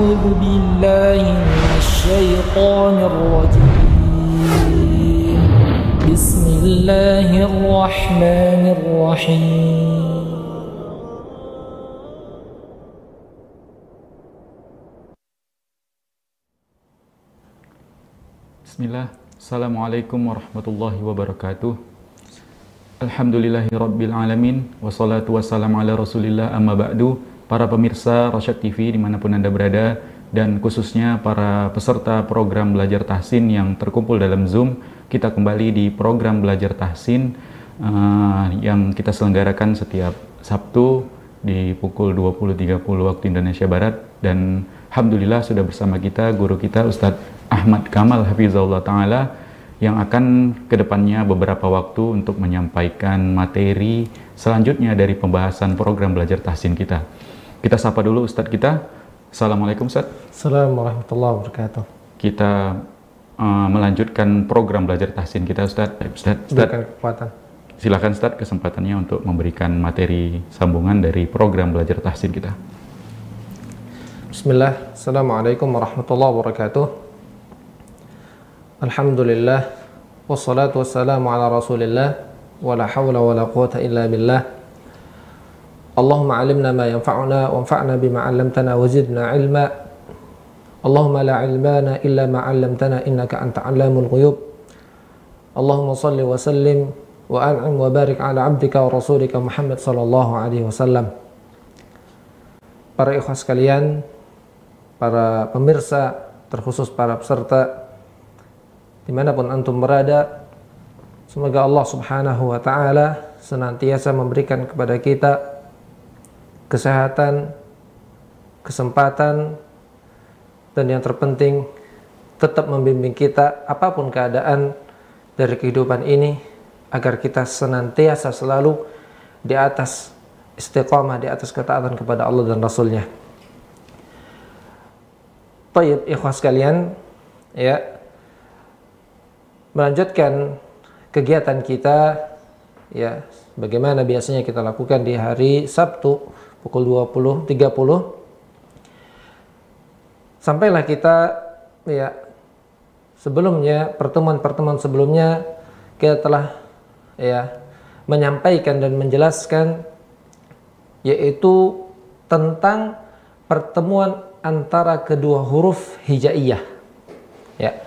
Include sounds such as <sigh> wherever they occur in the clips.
أعوذ بالله من الشيطان الرجيم. بسم الله الرحمن الرحيم. بسم الله السلام عليكم ورحمة الله وبركاته الحمد لله رب العالمين والصلاة والسلام على رسول الله أما بعد Para pemirsa Rasyad TV di mana pun anda berada Dan khususnya para peserta program belajar tahsin yang terkumpul dalam Zoom Kita kembali di program belajar tahsin uh, Yang kita selenggarakan setiap Sabtu di pukul 20.30 waktu Indonesia Barat dan Alhamdulillah sudah bersama kita guru kita Ustadz Ahmad Kamal Hafizahullah Ta'ala yang akan ke depannya beberapa waktu untuk menyampaikan materi selanjutnya dari pembahasan program belajar tahsin kita. Kita sapa dulu Ustadz kita. Assalamualaikum Ustadz. Assalamualaikum warahmatullahi wabarakatuh. Kita uh, melanjutkan program belajar tahsin kita Ustadz. Ustadz, Ustadz. Berikan kekuatan. Silakan Ustadz kesempatannya untuk memberikan materi sambungan dari program belajar tahsin kita. Bismillah. Assalamualaikum warahmatullahi wabarakatuh. Alhamdulillah. Wassalatu wassalamu ala rasulillah. Wa la hawla wa la quwata illa billah. Allahumma alimna ma yanfa'una wanfa'na bima 'allamtana wa zidna 'ilma. Allahumma la 'ilmana illa ma 'allamtana innaka anta 'allamul ghuyub. Allahumma salli wa sallim wa an'im wa barik ala 'abdika wa rasulika Muhammad sallallahu alaihi wasallam. Para ikhwas sekalian, para pemirsa, terkhusus para peserta di mana pun antum berada, semoga Allah subhanahu wa ta'ala senantiasa memberikan kepada kita kesehatan, kesempatan, dan yang terpenting tetap membimbing kita apa pun keadaan dari kehidupan ini agar kita senantiasa selalu di atas istiqamah, di atas ketaatan kepada Allah dan Rasulnya. Tayyib ikhwas sekalian, ya. Melanjutkan kegiatan kita ya bagaimana biasanya kita lakukan di hari Sabtu pukul 20.30 sampailah kita ya sebelumnya pertemuan-pertemuan sebelumnya kita telah ya menyampaikan dan menjelaskan yaitu tentang pertemuan antara kedua huruf hijaiyah. Ya.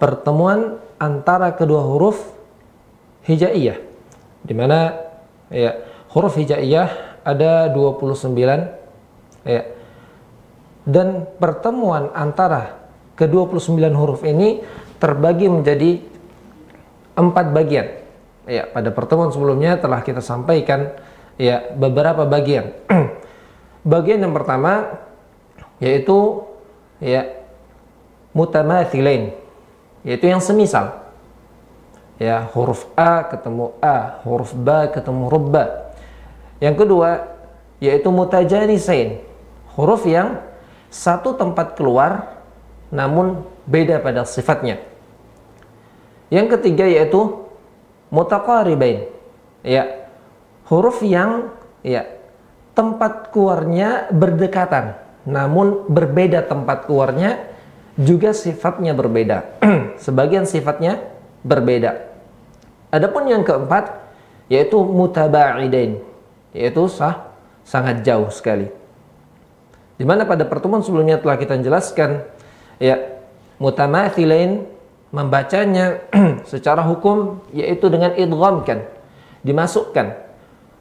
Pertemuan antara kedua huruf hijaiyah. Di mana ya, huruf hijaiyah ada 29 ya. Dan pertemuan antara ke-29 huruf ini terbagi menjadi empat bagian. Ya, pada pertemuan sebelumnya telah kita sampaikan ya beberapa bagian. <clears throat> bagian yang pertama yaitu ya mutamathilain yaitu yang semisal. Ya, huruf A ketemu A, huruf B ketemu B. Yang kedua yaitu mutajanisain. Huruf yang satu tempat keluar namun beda pada sifatnya. Yang ketiga yaitu mutaqaribain. Ya. Huruf yang ya tempat keluarnya berdekatan namun berbeda tempat keluarnya juga sifatnya berbeda. <clears throat> Sebagian sifatnya berbeda. Adapun yang keempat yaitu mutabaidain yaitu sah sangat jauh sekali. Di mana pada pertemuan sebelumnya telah kita jelaskan ya mutamathilain membacanya <clears throat> secara hukum yaitu dengan idgham kan dimasukkan.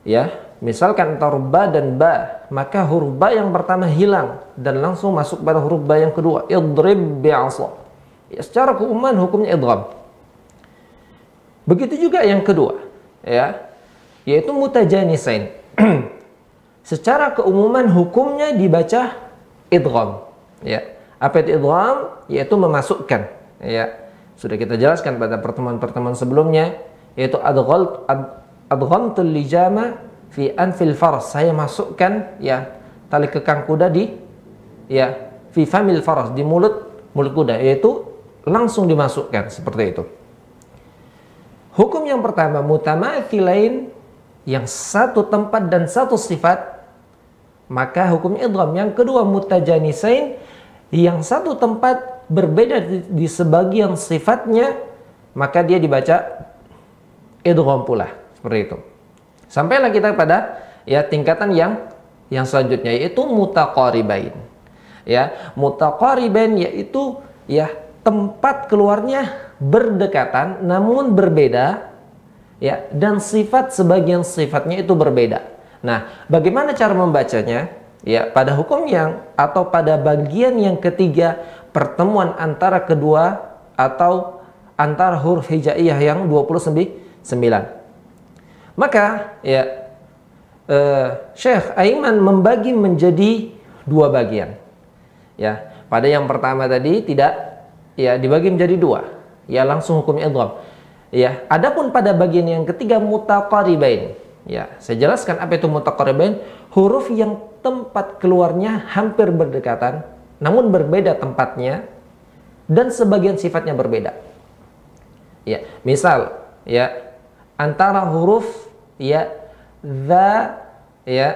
Ya misalkan antara ba dan ba maka huruf ba yang pertama hilang dan langsung masuk pada huruf ba yang kedua idrib bi'asa. Ya, secara keumuman hukumnya idgham. Begitu juga yang kedua ya yaitu mutajanisain <clears throat> secara keumuman hukumnya dibaca idgham. Ya. Apa itu idgham? Yaitu memasukkan. Ya. Sudah kita jelaskan pada pertemuan-pertemuan sebelumnya yaitu adghal lijama fi anfil faras saya masukkan ya tali kekang kuda di ya fi famil faras di mulut mulut kuda yaitu langsung dimasukkan seperti itu. Hukum yang pertama mutamathilain yang satu tempat dan satu sifat maka hukum idgham yang kedua mutajanisain yang satu tempat berbeda di, di sebagian sifatnya, maka dia dibaca idgham pula seperti itu. Sampailah kita pada ya tingkatan yang yang selanjutnya yaitu mutaqaribain. Ya, mutaqaribain yaitu ya tempat keluarnya berdekatan namun berbeda ya dan sifat sebagian sifatnya itu berbeda. Nah, bagaimana cara membacanya? Ya, pada hukum yang atau pada bagian yang ketiga pertemuan antara kedua atau antara huruf hijaiyah yang 29. Maka ya uh, Syekh Aiman membagi menjadi dua bagian. Ya, pada yang pertama tadi tidak ya dibagi menjadi dua. Ya langsung hukum idgham. Ya, adapun pada bagian yang ketiga mutaqaribain. Ya, saya jelaskan apa itu mutaqaribain, huruf yang tempat keluarnya hampir berdekatan namun berbeda tempatnya dan sebagian sifatnya berbeda. Ya, misal ya antara huruf ya za ya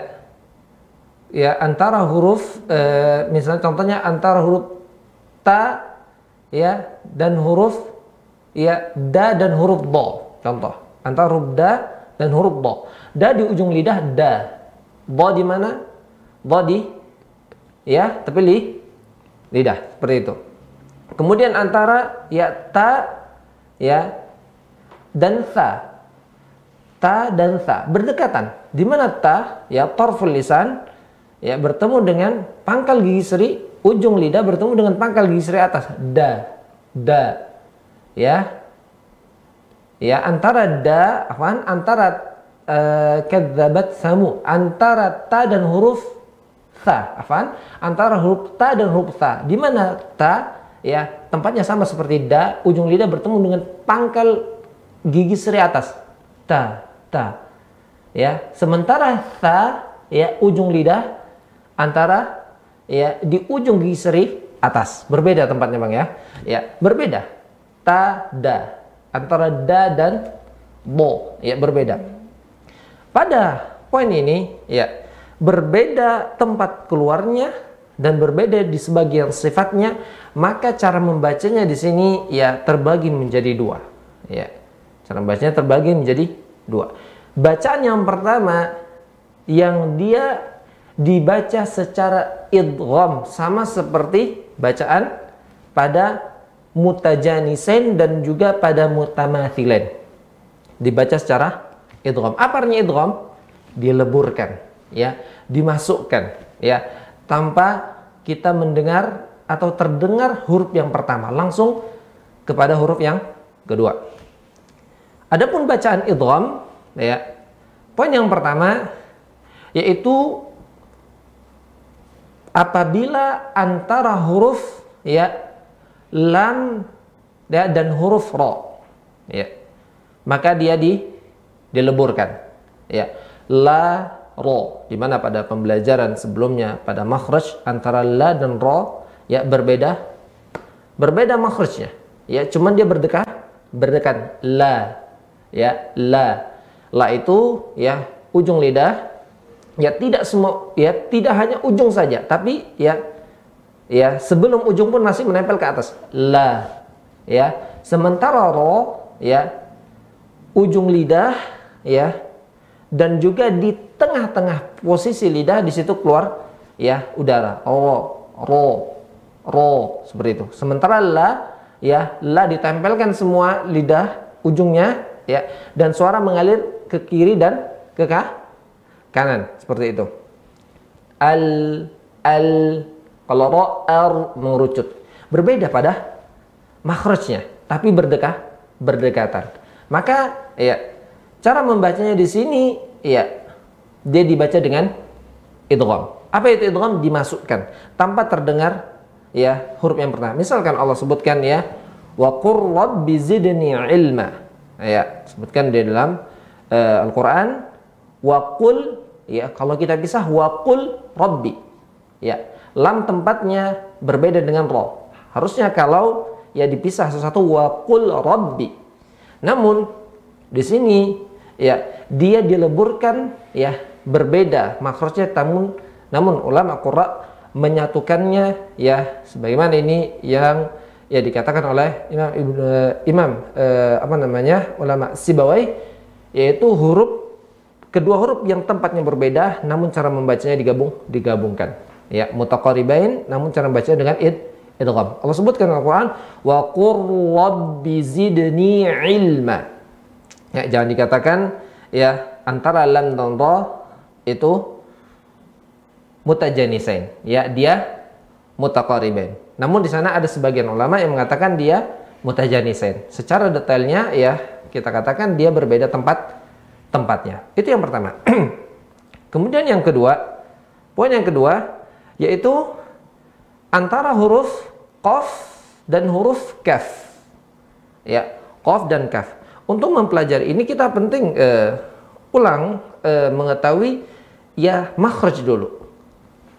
ya antara huruf e, misalnya contohnya antara huruf ta ya dan huruf ya da dan huruf do contoh antara huruf da dan huruf do da di ujung lidah da. Do di mana? Do di ya tapi li lidah. Seperti itu. Kemudian antara ya ta ya dan sa. Ta dan sa. Berdekatan. Di mana ta? Ya torful lisan. Ya bertemu dengan pangkal gigi seri. Ujung lidah bertemu dengan pangkal gigi seri atas. Da. Da ya. Ya antara da afan antara uh, samu. Antara ta dan huruf ta afan antara huruf ta dan huruf ta di mana ta? Ya tempatnya sama seperti da. Ujung lidah bertemu dengan pangkal gigi seri atas. Ta ta. Ya sementara ta ya ujung lidah antara ya di ujung gigi seri atas. Berbeda tempatnya bang ya. Ya berbeda ta da antara da dan bo ya berbeda pada poin ini ya berbeda tempat keluarnya dan berbeda di sebagian sifatnya, maka cara membacanya di sini ya terbagi menjadi dua. Ya, cara membacanya terbagi menjadi dua. Bacaan yang pertama yang dia dibaca secara idgham sama seperti bacaan pada mutajanisen dan juga pada mutamathilen. Dibaca secara idgham. Apa artinya idgham? Dileburkan, ya, dimasukkan, ya tanpa kita mendengar atau terdengar huruf yang pertama langsung kepada huruf yang kedua. Adapun bacaan idgham ya. Poin yang pertama yaitu apabila antara huruf ya lam ya, dan huruf ro ya. Maka dia di dileburkan. Ya. La ro di mana pada pembelajaran sebelumnya pada makhraj antara la dan ro ya berbeda berbeda makhrajnya. Ya cuman dia berdekat berdekat la. Ya la. La itu ya ujung lidah. Ya tidak semua ya tidak hanya ujung saja tapi ya ya sebelum ujung pun masih menempel ke atas. La. Ya sementara ro ya ujung lidah ya dan juga di tengah-tengah posisi lidah di situ keluar ya udara. Ro ro ro seperti itu. Sementara la ya la ditempelkan semua lidah ujungnya ya dan suara mengalir ke kiri dan ke kanan seperti itu. Al al kalau ro r mengerucut berbeda pada makhrajnya tapi berdekat berdekatan maka ya Cara membacanya di sini ya dia dibaca dengan idgham. Apa itu idgham? Dimasukkan tanpa terdengar ya huruf yang pertama. Misalkan Allah sebutkan ya wa qur rabbi zidni ilma. Ya, sebutkan di dalam uh, Al-Qur'an wa qul ya kalau kita pisah wa qul rabbi. Ya, lam tempatnya berbeda dengan ro. Harusnya kalau ya dipisah sesuatu wa qul rabbi. Namun di sini ya dia dileburkan ya berbeda makrosnya namun namun ulama qurra menyatukannya ya sebagaimana ini yang ya dikatakan oleh Imam Ibnu Imam eh, apa namanya ulama Sibawai yaitu huruf kedua huruf yang tempatnya berbeda namun cara membacanya digabung digabungkan ya mutaqaribain namun cara membacanya dengan id idgham. Allah sebutkan dalam Al-Qur'an wa qur rabbi zidni ilma. Ya jangan dikatakan ya antara lam dan ra itu mutajanisain. Ya dia mutaqaribain. Namun di sana ada sebagian ulama yang mengatakan dia mutajanisain. Secara detailnya ya kita katakan dia berbeda tempat tempatnya. Itu yang pertama. <clears throat> Kemudian yang kedua, poin yang kedua yaitu antara huruf qaf dan huruf kaf. Ya, qaf dan kaf. Untuk mempelajari ini kita penting uh, ulang uh, mengetahui ya makhraj dulu.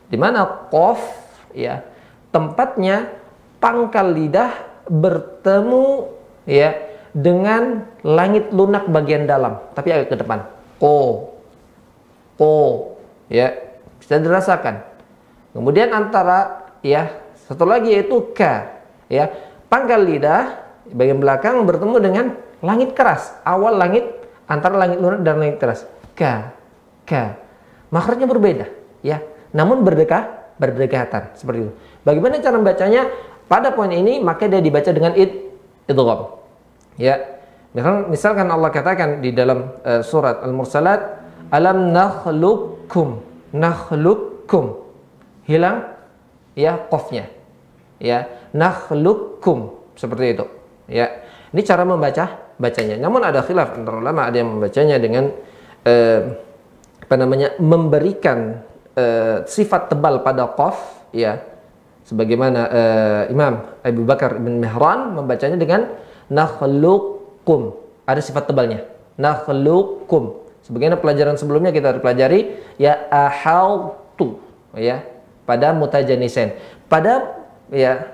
Di mana qaf ya tempatnya pangkal lidah bertemu ya dengan langit lunak bagian dalam, tapi agak ke depan. Ko, ko, ya bisa dirasakan. Kemudian antara ya satu lagi yaitu k, ya pangkal lidah bagian belakang bertemu dengan langit keras. Awal langit antara langit lunak dan langit keras. K, k. Makhrajnya berbeda, ya. Namun berdekat, berdekatan seperti itu. Bagaimana cara membacanya? Pada poin ini maka dia dibaca dengan id idgham. Ya. Misal, misalkan Allah katakan di dalam uh, surat Al-Mursalat, "Alam nakhluqukum." Nakhluqukum. Hilang ya qafnya. Ya, nakhluqukum seperti itu. Ya. Ini cara membaca bacanya. Namun ada khilaf antara ulama, ada yang membacanya dengan uh, apa namanya? memberikan uh, sifat tebal pada qaf, ya. Sebagaimana uh, Imam Abu Bakar bin Mihran membacanya dengan nakhluqukum. Ada sifat tebalnya. Nakhluqukum. Sebagaimana pelajaran sebelumnya kita pelajari ya ahaltu ya pada mutajanisen. Pada ya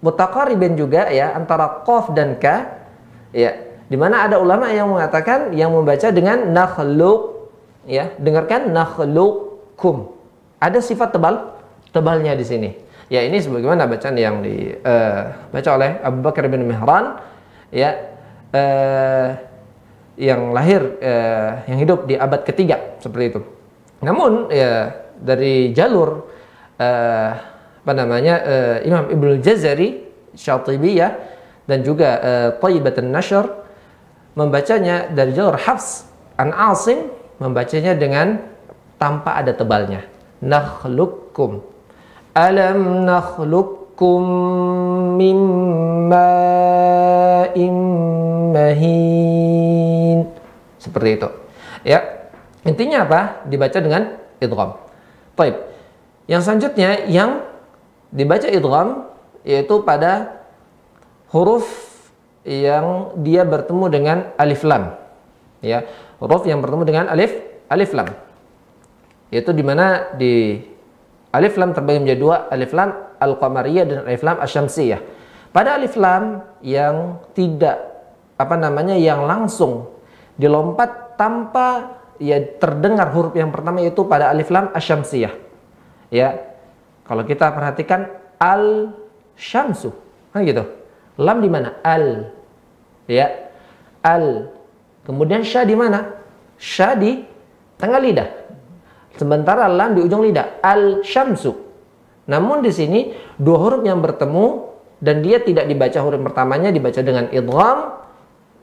mutaqaribin juga ya antara qaf dan ka ya di mana ada ulama yang mengatakan yang membaca dengan nakhluq ya dengarkan nakhluqukum ada sifat tebal tebalnya di sini Ya ini sebagaimana bacaan yang dibaca uh, oleh Abu Bakar bin Mihran ya uh, yang lahir uh, yang hidup di abad ketiga seperti itu. Namun ya dari jalur uh, apa namanya uh, Imam Ibnu Jazari Syatibiyah dan juga uh, Thayyibat Nashr membacanya dari jalur Hafs an Asim membacanya dengan tanpa ada tebalnya. Nakhlukum Alam nakhluqukum min ma'in mahin. Seperti itu. Ya. Intinya apa? Dibaca dengan idgham. Baik. Yang selanjutnya yang dibaca idgham yaitu pada huruf yang dia bertemu dengan alif lam. Ya, huruf yang bertemu dengan alif alif lam. Yaitu di mana di Alif lam terbagi menjadi dua, alif lam al-qamariyah dan alif lam asyamsiyah. Pada alif lam yang tidak apa namanya yang langsung dilompat tanpa ya terdengar huruf yang pertama itu pada alif lam asyamsiyah. Ya. Kalau kita perhatikan al syamsu. Kan gitu. Lam di mana? Al. Ya. Al. Kemudian sya di mana? Sya di tengah lidah. Sementara lam di ujung lidah al-syamsu. Namun di sini dua huruf yang bertemu dan dia tidak dibaca huruf pertamanya dibaca dengan idgham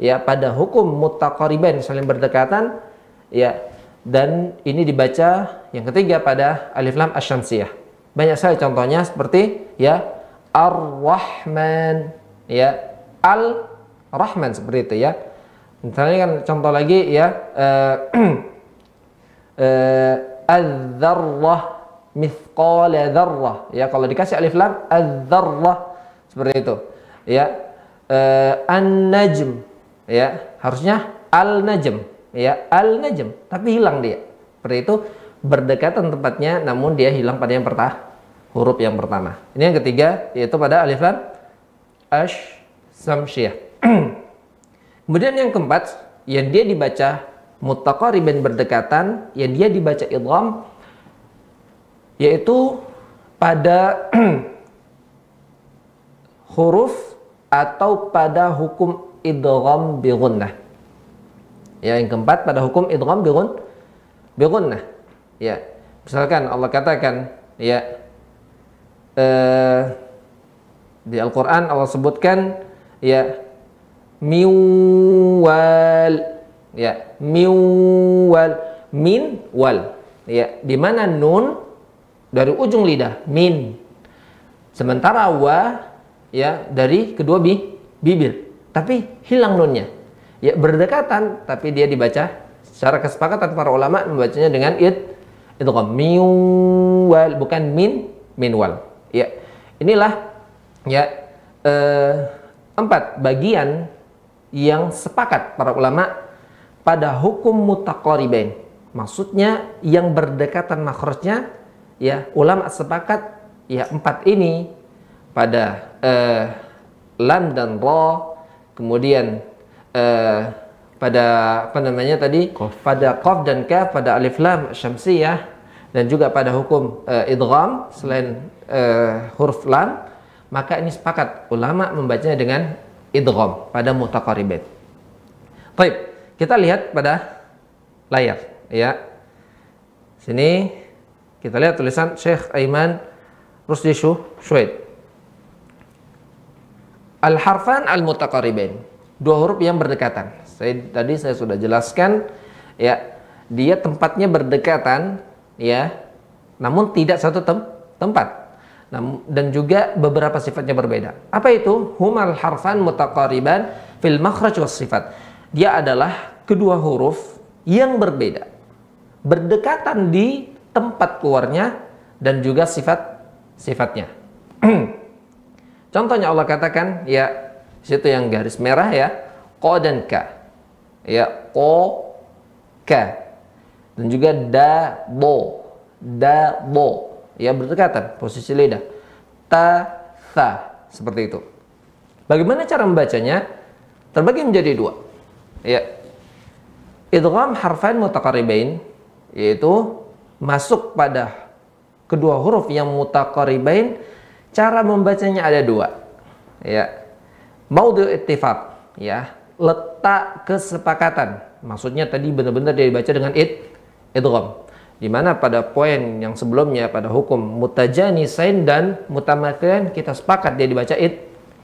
ya pada hukum mutaqariban saling berdekatan ya dan ini dibaca yang ketiga pada alif lam asyamsiyah. Banyak sekali contohnya seperti ya ar-rahman ya al-rahman seperti itu ya. Misalnya kan contoh lagi ya uh, uh, <clears throat> adzarrah mithqala dzarrah ya kalau dikasih alif lam adzarrah seperti itu ya uh, an-najm ya harusnya al-najm ya al-najm tapi hilang dia. Seperti itu berdekatan tempatnya namun dia hilang pada yang pertama huruf yang pertama. Ini yang ketiga yaitu pada alif lam ash samsyah <clears throat> kemudian yang keempat yang dia dibaca mutaqariban berdekatan yang dia dibaca idgham yaitu pada <clears throat> huruf atau pada hukum idgham bi gunnah. Ya, yang keempat pada hukum idgham bi gun bi gunnah. Ya. Misalkan Allah katakan ya eh, di Al-Qur'an Allah sebutkan ya miwal ya miwal min wal ya di mana nun dari ujung lidah min sementara wa ya dari kedua bi, bibir tapi hilang nunnya ya berdekatan tapi dia dibaca secara kesepakatan para ulama membacanya dengan id itu kan miwal bukan min minwal. Ya inilah ya eh, empat bagian yang sepakat para ulama pada hukum mutaqaribain. Maksudnya yang berdekatan makhrajnya ya ulama sepakat ya empat ini pada uh, lam dan ra kemudian uh, pada apa namanya tadi Qaf. pada qaf dan kaf pada alif lam syamsiyah dan juga pada hukum uh, idgham selain uh, huruf lam maka ini sepakat ulama membacanya dengan idgham pada mutaqaribin. Baik, kita lihat pada layar ya. Sini kita lihat tulisan Syekh Aiman Rusdi Syuaid. Al-harfan al-mutaqaribain. Dua huruf yang berdekatan. Saya tadi saya sudah jelaskan ya, dia tempatnya berdekatan ya, namun tidak satu tem tempat. Namun, dan juga beberapa sifatnya berbeda. Apa itu? Humal harfan mutaqariban fil makhraj was sifat. Dia adalah kedua huruf yang berbeda. Berdekatan di tempat keluarnya dan juga sifat sifatnya. <clears throat> Contohnya Allah katakan ya situ yang garis merah ya ko dan ka. Ya ko ka. Dan juga da bo. Da bo. Ya berdekatan posisi lidah. Ta tha seperti itu. Bagaimana cara membacanya? Terbagi menjadi dua. Ya. Idgham harfain mutaqaribain yaitu masuk pada kedua huruf yang mutaqaribain Cara membacanya ada dua. Ya. Maudhu ittifaq, ya. Letak kesepakatan. Maksudnya tadi benar-benar dia dibaca dengan id idgham. Di mana pada poin yang sebelumnya pada hukum mutajanisain dan mutamathilan kita sepakat dia dibaca id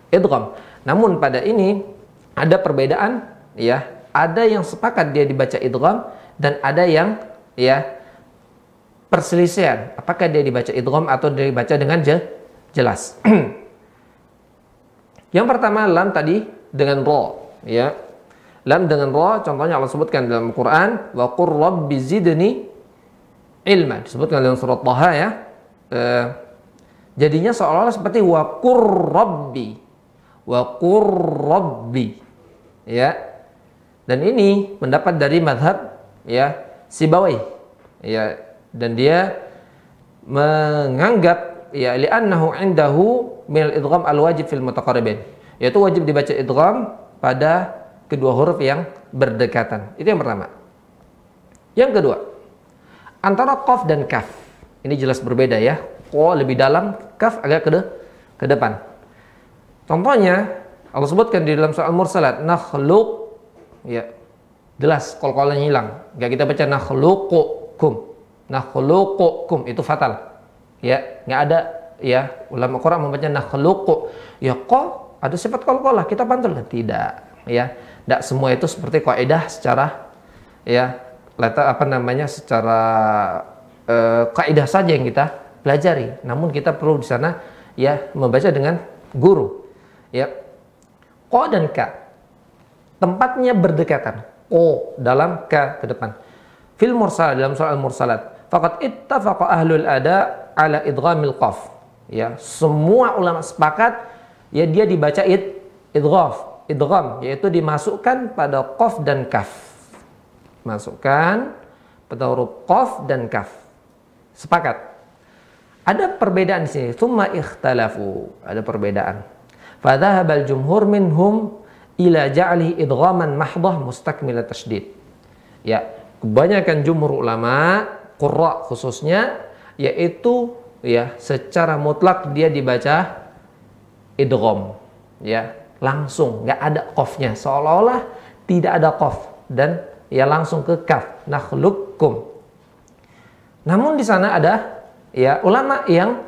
idgham. Namun pada ini ada perbedaan ya. Ada yang sepakat dia dibaca idgham dan ada yang ya perselisihan apakah dia dibaca idgham atau dibaca dengan je, jelas. <clears throat> yang pertama lam tadi dengan ro, ya. Lam dengan ro, contohnya Allah sebutkan dalam Quran, wa qur rabbi zidni ilma. Disebutkan dalam surat Taha ya. E, jadinya seolah-olah seperti wa qur rabbi. Wa rabbi. Ya. Dan ini mendapat dari madhab ya Sibawi. Ya, dan dia menganggap ya li'annahu indahu min idgham al-wajib fil mutaqarribin. Yaitu wajib dibaca idgham pada kedua huruf yang berdekatan. Itu yang pertama. Yang kedua antara qaf dan kaf. Ini jelas berbeda ya. Qa lebih dalam kaf agak ke, de ke depan. Contohnya Allah sebutkan di dalam soal mursalat nakhluq. Ya jelas kol-kolnya hilang. Nggak kita baca nakhluqukum. Nakhluqukum itu fatal ya nggak ada. Ya ulama Quran membaca nakhluqu. Ya kok? Ada sifat qalqalah kita pantul tidak. Ya tidak semua itu seperti kaidah secara ya letak apa namanya secara uh, kaidah saja yang kita pelajari. Namun kita perlu di sana ya membaca dengan guru. Ya ko dan ka. Tempatnya berdekatan. Ko dalam ka ke depan. Fil mursal dalam soal mursalat. Faqad ittafaqa ahlul ada ala idghamil qaf. Ya, semua ulama sepakat ya dia dibaca id idghaf, idgham yaitu dimasukkan pada qaf dan kaf. Masukkan pada huruf qaf dan kaf. Sepakat. Ada perbedaan di sini. Tsumma ikhtalafu. Ada perbedaan. Fadhahabal jumhur minhum ila ja'li idghaman mahdhah mustakmila tasydid. Ya, kebanyakan jumhur ulama, qurra khususnya yaitu ya secara mutlak dia dibaca idgham ya langsung. Nggak ada qafnya. Seolah-olah tidak ada qaf dan ya langsung ke kaf. Nakhluqukum. Namun di sana ada ya ulama yang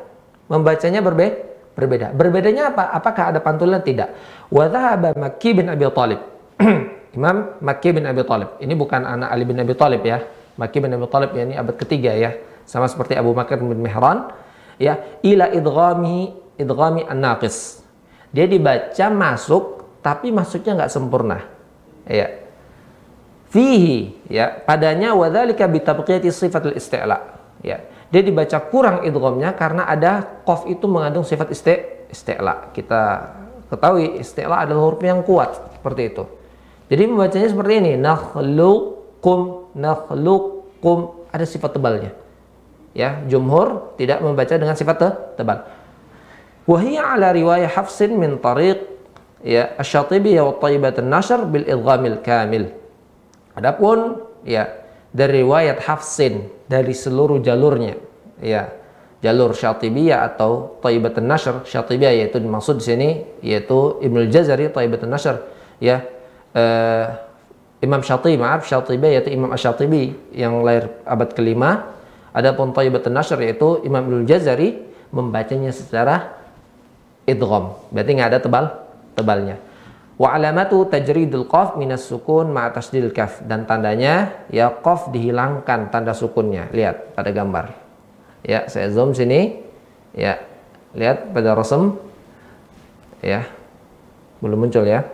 membacanya berbe berbeda. Berbedanya apa? Apakah ada pantulan? Tidak. Wa dhahaba Makki bin Abi Thalib <clears throat> Imam Makki bin Abi Thalib ini bukan anak Ali bin Abi Thalib ya. Makki bin Abi Thalib ya ini abad ketiga ya sama seperti Abu Bakar bin Mihran ya ila idghami idghami an-naqis. Dia dibaca masuk tapi masuknya nggak sempurna ya. Fihi ya padanya wadzalika bitabqiyati sifatul isti'la ya. Dia dibaca kurang idghamnya karena ada qaf itu mengandung sifat isti isti'la. Kita ketahui isti'la adalah huruf yang kuat seperti itu. Jadi membacanya seperti ini nakhluqum nakhluqum ada sifat tebalnya ya jumhur tidak membaca dengan sifat te tebal Wahia ala riwayah Hafsin min tariq ya Asy-Syatibi wa Thayyibat an-Nashr bil idghamil kamil. Adapun ya dari riwayat Hafsin dari seluruh jalurnya ya jalur Syatibiyah atau Thayyibat an-Nashr Syatibiyah yaitu dimaksud di sini yaitu Ibnu Jazari Thayyibat an-Nashr ya uh, Imam Syatibi maaf Syatibi yaitu Imam Asy-Syatibi yang lahir abad kelima adapun Thayyibat an-Nashr yaitu Imam Ibnu Jazari membacanya secara idgham. Berarti nggak ada tebal tebalnya. Wa alamatu tajridul qaf minas sukun ma tasdil kaf dan tandanya ya qaf dihilangkan tanda sukunnya. Lihat pada gambar. Ya, saya zoom sini. Ya. Lihat pada rasem. Ya. Belum muncul ya.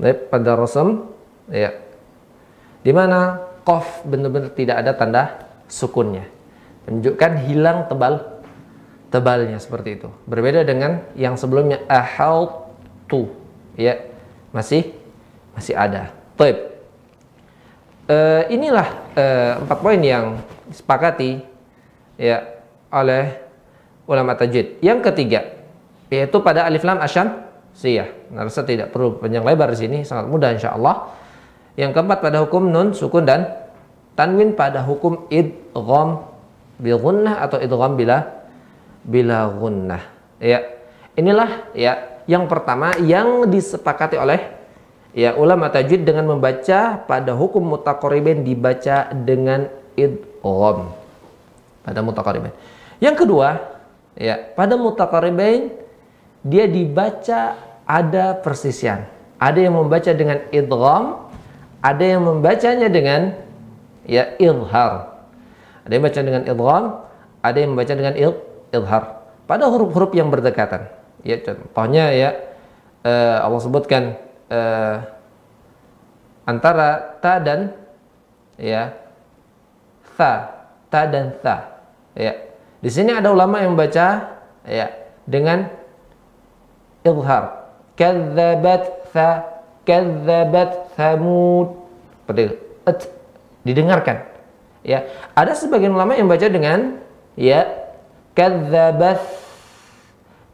Pada rasem ya. Di mana kof benar-benar tidak ada tanda sukunnya. Menunjukkan hilang tebal tebalnya seperti itu. Berbeda dengan yang sebelumnya tu ya masih masih ada. Baik. Uh, inilah uh, empat poin yang disepakati ya oleh ulama tajwid. Yang ketiga yaitu pada alif lam asyam siyah. Rasa tidak perlu panjang lebar di sini, sangat mudah insya Allah yang keempat pada hukum nun sukun dan tanwin pada hukum idgham bil gunnah atau idgham bila bila gunnah. Ya. Inilah ya yang pertama yang disepakati oleh ya ulama tajwid dengan membaca pada hukum mutaqarribain dibaca dengan idgham pada mutaqarribain. Yang kedua, ya, pada mutaqarribain dia dibaca ada persisian. Ada yang membaca dengan idgham, ada yang membacanya dengan ya ilhar. Ada yang membaca dengan idgham, ada yang membaca dengan il, ilhar. Pada huruf-huruf yang berdekatan. Ya contohnya ya uh, Allah sebutkan uh, antara ta dan ya tha, ta dan tha. Ya. Di sini ada ulama yang membaca ya dengan ilhar. Kadzabat tha kadzabat thamud. Seperti itu. Et, didengarkan. Ya ada sebagian ulama yang baca dengan ya kadzabat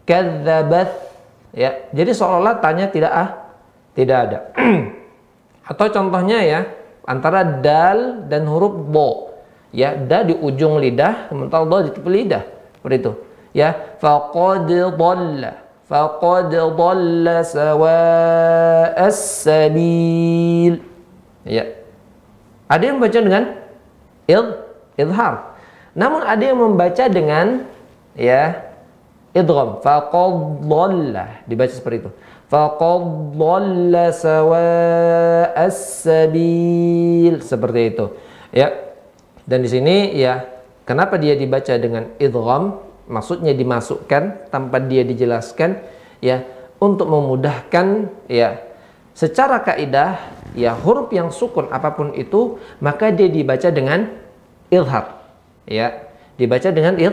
kadzabat. Ya jadi seolah-olah tanya tidak ah tidak ada. <clears throat> Atau contohnya ya antara dal dan huruf bo. Ya da di ujung lidah sementara do di tepi lidah. Seperti itu. Ya faqad dhalla faqad dhalla sawa'as sabil ya ada yang membaca dengan il idhar. Namun ada yang membaca dengan ya idgham. faqad dhalla dibaca seperti itu. faqad dhalla sawa'as sabil seperti itu. Ya. Dan di sini ya kenapa dia dibaca dengan idgham maksudnya dimasukkan tanpa dia dijelaskan ya untuk memudahkan ya secara kaidah ya huruf yang sukun apa pun itu maka dia dibaca dengan ilhar ya dibaca dengan il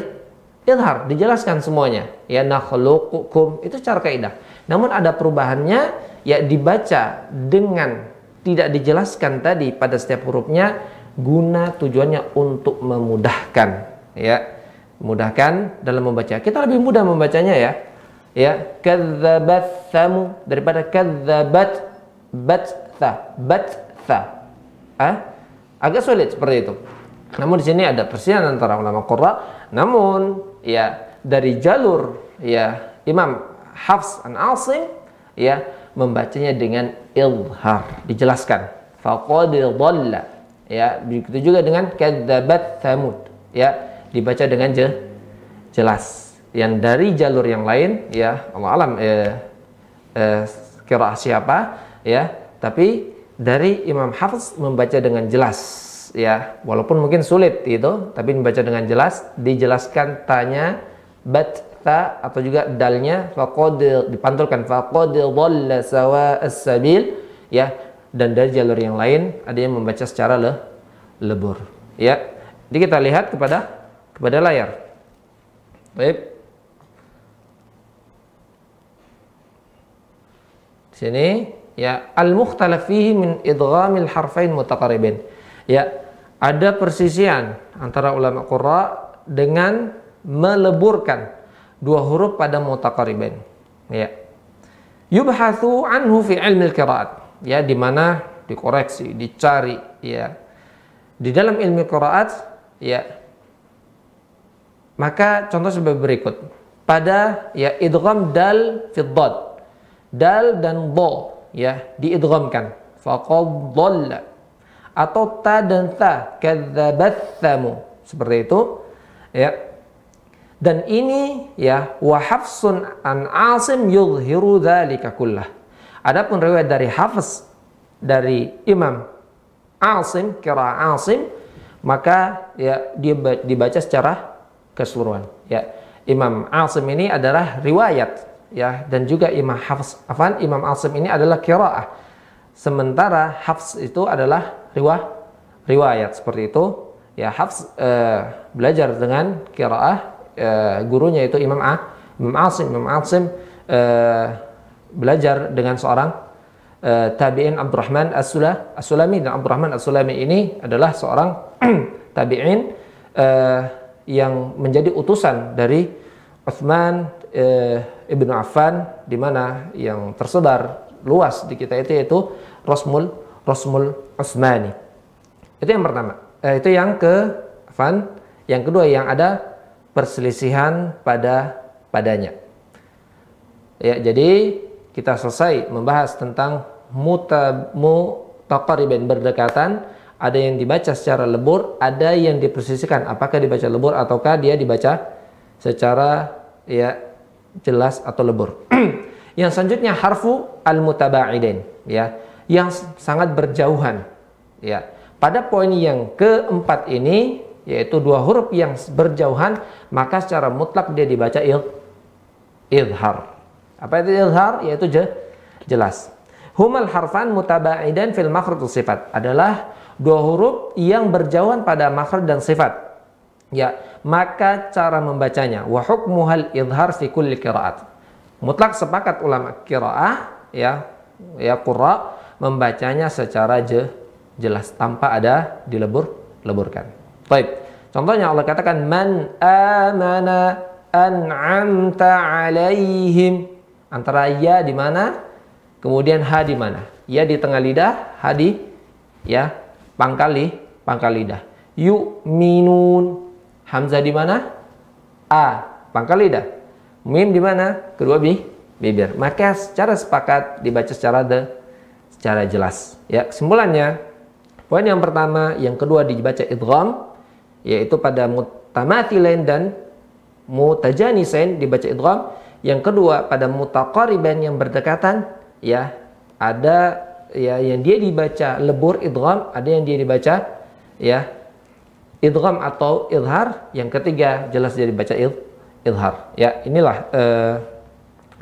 ilhar dijelaskan semuanya ya nakhluqukum itu cara kaidah. Namun ada perubahannya ya dibaca dengan tidak dijelaskan tadi pada setiap hurufnya guna tujuannya untuk memudahkan ya mudahkan dalam membaca. Kita lebih mudah membacanya ya. Ya, kadzabat samu daripada kadzabat batha. batha. Ah, agak sulit seperti itu. Namun di sini ada perselisihan antara ulama qurra. Namun ya dari jalur ya Imam Hafs an Asim ya membacanya dengan ilhar dijelaskan faqad dhalla ya begitu juga dengan kadzabat thamud ya dibaca dengan je, jelas. Yang dari jalur yang lain ya Allah alam eh, eh, kira siapa ya. Tapi dari Imam Hafiz membaca dengan jelas ya. Walaupun mungkin sulit itu tapi membaca dengan jelas dijelaskan tanya bat ta atau juga dalnya faqad dipantulkan faqad dhalla sawa as-sabil ya. Dan dari jalur yang lain ada yang membaca secara le, lebur ya. Jadi kita lihat kepada kepada layar baik sini ya al-mukhtalaf fihi min idghamil harfain mutaqarribin ya ada persisian antara ulama qurra dengan meleburkan dua huruf pada mutaqarribain. Ya. Yubhathu anhu fi ilmi al-qiraat. Ya, di mana dikoreksi, dicari, ya. Di dalam ilmu qiraat, ya. Maka contoh sebagai berikut. Pada ya idgham dal fi dhad. Dal dan dha ya diidghamkan. Faqad dhalla. Atau ta dan ta kadzabat Seperti itu. Ya, dan ini ya wa hafsun an Asim yudhiru dzalika kullah. Adapun riwayat dari Hafiz dari Imam Asim kira Asim maka ya dia dibaca secara keseluruhan ya. Imam Asim ini adalah riwayat ya dan juga Imam Hafiz afan Imam Asim ini adalah kiraah. Sementara Hafiz itu adalah riwayat riwayat seperti itu ya Hafiz uh, belajar dengan kiraah uh, gurunya itu Imam A, Imam Asim, Imam Asim uh, belajar dengan seorang uh, tabi'in Abdurrahman As-Sulami dan Abdurrahman As-Sulami ini adalah seorang <clears throat> tabi'in uh, yang menjadi utusan dari Uthman uh, Ibnu Affan di mana yang tersebar luas di kita itu yaitu Rosmul Rosmul Utsmani. Itu yang pertama. Eh, itu yang ke Affan. Yang kedua yang ada perselisihan pada padanya. Ya, jadi kita selesai membahas tentang mutaqariban berdekatan, ada yang dibaca secara lebur, ada yang dipersisikan apakah dibaca lebur ataukah dia dibaca secara ya jelas atau lebur. <clears throat> yang selanjutnya harfu al-mutaba'idin ya, yang sangat berjauhan ya. Pada poin yang keempat ini yaitu dua huruf yang berjauhan maka secara mutlak dia dibaca il idhar apa itu idhar yaitu je, jelas humal harfan mutaba'idan fil makhraj sifat adalah dua huruf yang berjauhan pada makhraj dan sifat ya maka cara membacanya wa hukmuhal idhar fi kulli qiraat mutlak sepakat ulama qiraah ya ya qurra membacanya secara je, jelas tanpa ada dilebur leburkan Baik. Contohnya Allah katakan man amana an'amta alaihim. Antara ya di mana? Kemudian ha di mana? Ya di tengah lidah, ha di ya pangkal li, pangkal lidah. Yu'minun. Hamzah di mana? A, pangkal lidah. Mim di mana? Kedua bi, bibir. Maka secara sepakat dibaca secara de, secara jelas. Ya, kesimpulannya poin yang pertama, yang kedua dibaca idgham, yaitu pada mutamatilain dan mutajanisain dibaca idgham. Yang kedua pada mutaqariban yang berdekatan ya ada ya yang dia dibaca lebur idgham, ada yang dia dibaca ya idgham atau idhar. Yang ketiga jelas dia dibaca id, idhar. Ya, inilah eh,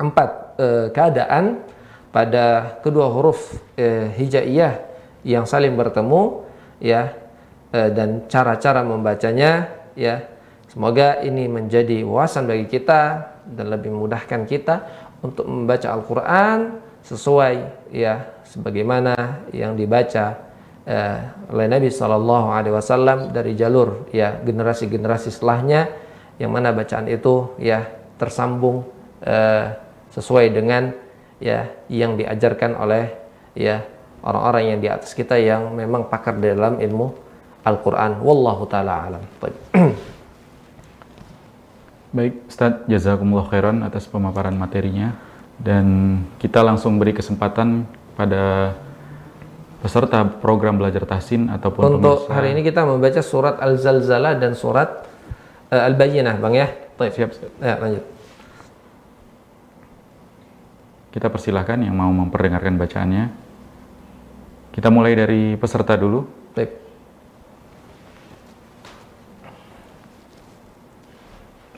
empat eh, keadaan pada kedua huruf eh, hijaiyah yang saling bertemu ya Eh, dan cara-cara membacanya ya semoga ini menjadi wawasan bagi kita dan lebih memudahkan kita untuk membaca Al-Qur'an sesuai ya sebagaimana yang dibaca eh, oleh Nabi Shallallahu Alaihi Wasallam dari jalur ya generasi-generasi setelahnya yang mana bacaan itu ya tersambung eh, sesuai dengan ya yang diajarkan oleh ya orang-orang yang di atas kita yang memang pakar dalam ilmu Al-Quran. Wallahu ta'ala alam. Baik. <clears throat> Ustadz, jazakumullah khairan atas pemaparan materinya. Dan kita langsung beri kesempatan pada peserta program belajar tahsin ataupun Untuk pemirsa. hari ini kita membaca surat Al-Zalzalah dan surat eh, Al-Bayyinah, Bang ya. Baik. Siap, Ustadz. Ya, lanjut. Kita persilahkan yang mau memperdengarkan bacaannya. Kita mulai dari peserta dulu. Baik.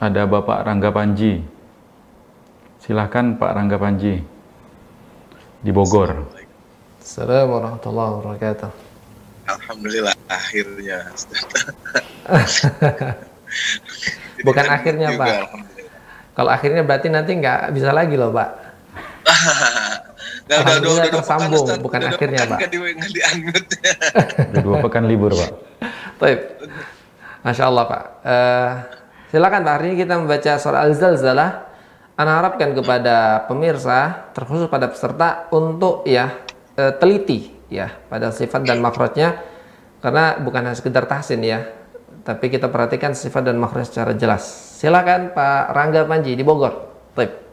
Ada Bapak Rangga Panji. Silahkan Pak Rangga Panji. Di Bogor. Assalamualaikum warahmatullahi wabarakatuh. Alhamdulillah akhirnya. <laughs> Bukan Jadi kan akhirnya, juga, Pak. Kalau akhirnya berarti nanti nggak bisa lagi loh, Pak. Nah, udah, udah, Alhamdulillah udah, udah tersambung, pekan, bukan Udah akhirnya, pekan Pak. di, di. Udah dua pekan libur, Pak. <laughs> Baik. Masya Allah, Pak. Eh, silakan, Pak. Hari ini kita membaca surah Al-Zalzalah. Anda harapkan kepada pemirsa, terkhusus pada peserta, untuk ya eh, teliti ya pada sifat dan makrotnya, karena bukan hanya sekedar tahsin ya, tapi kita perhatikan sifat dan makrot secara jelas. Silakan Pak Rangga Panji di Bogor. Baik.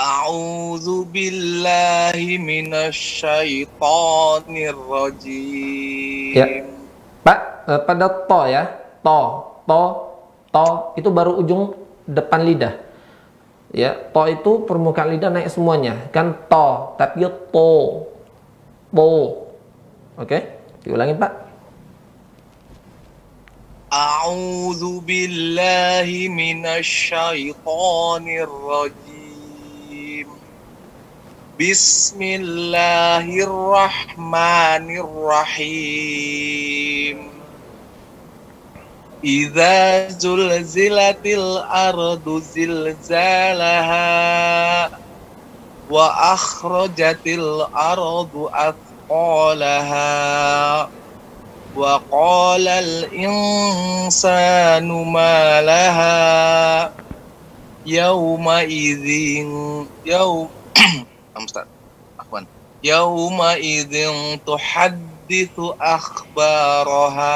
أعوذ بالله من الشيطان الرجيم Ya. Pak, eh, pada to ya, to, to, to itu baru ujung depan lidah. Ya, to itu permukaan lidah naik semuanya, kan to, tapi to. Po. Oke, okay? diulangi Pak. A'udzu billahi minasyaitonir rajim. Bismillahirrahmanirrahim. إذا زلزلت الأرض زلزالها وأخرجت الأرض أثقالها وقال الإنسان ما لها يومئذ يوم <coughs> عفوا. يومئذ تحدث أخبارها.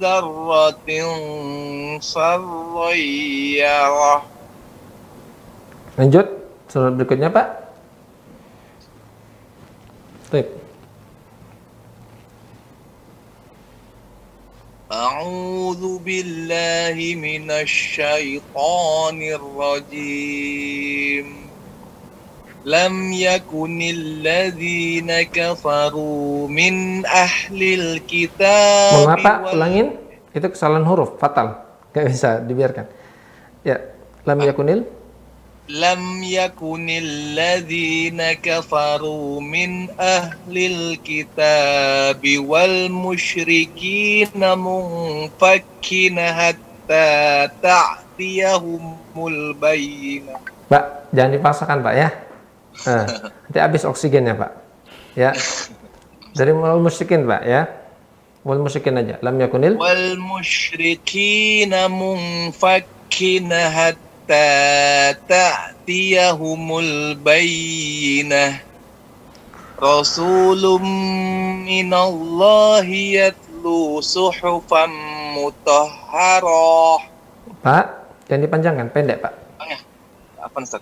ذرة شرا يره Lanjut, surat berikutnya Pak. Baik. أعوذ بالله من الشيطان الرجيم لم يكن الذين كفروا من أهل الكتاب Mohon maaf Pak, وال- ulangin. Itu kesalahan huruf, fatal. Gak bisa dibiarkan. Ya, lam yakunil. لم يكن الذين كفروا من أهل الكتاب والمشركين منفكين حتى تأتيهم البينة Pak, jangan dipaksakan Pak ya. Nah, nanti habis oksigennya pak. Ya. Dari mulai musyrikin pak ya. Wal musyrikin aja. Lam yakunil. Wal musyrikin munfakkin hatta ta'tiyahumul bayinah Rasulum minallahi yatlu suhufan mutahharah. Pak, jangan dipanjangkan, pendek pak. Apa Ustaz?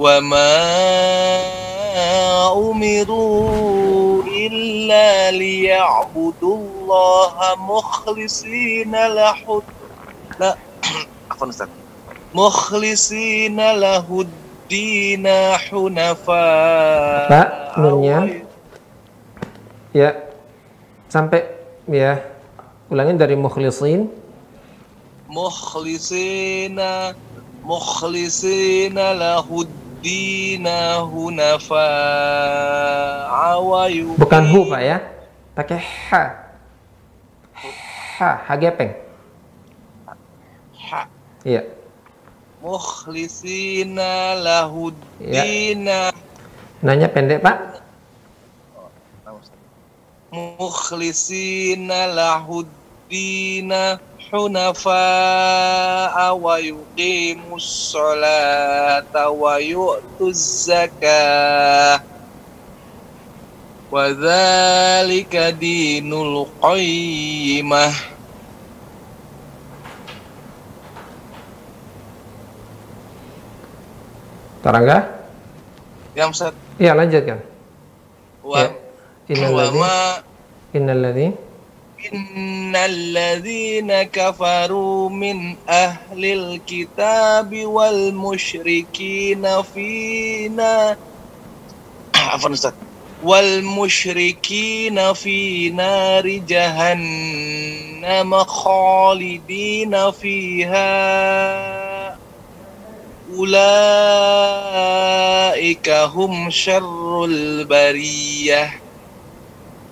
وما أمروا إلا ليعبدوا الله مخلصين له لا عفوا أستاذ مخلصين له الدين حنفاء Pak, nunnya. Ya. Sampai ya. Ulangin dari mukhlisin. مخلصين مخلصين له bukan hu pak ya. Pakai ha. Ha ha gepeng. Ha. Iya. Mukhlisina lahud ya. nanya pendek pak. Mukhlisina lahudina حنفاء ويقيموا الصلاة ويؤتوا الزكاة وذلك دين القيمة Tarangga? yang set Iya, lanjutkan. wa Ya. Innalladzi وما innalladzi إن الذين كفروا من أهل الكتاب والمشركين فينا <coughs> والمشركين في نار جهنم خالدين فيها. أولئك هم شر البرية.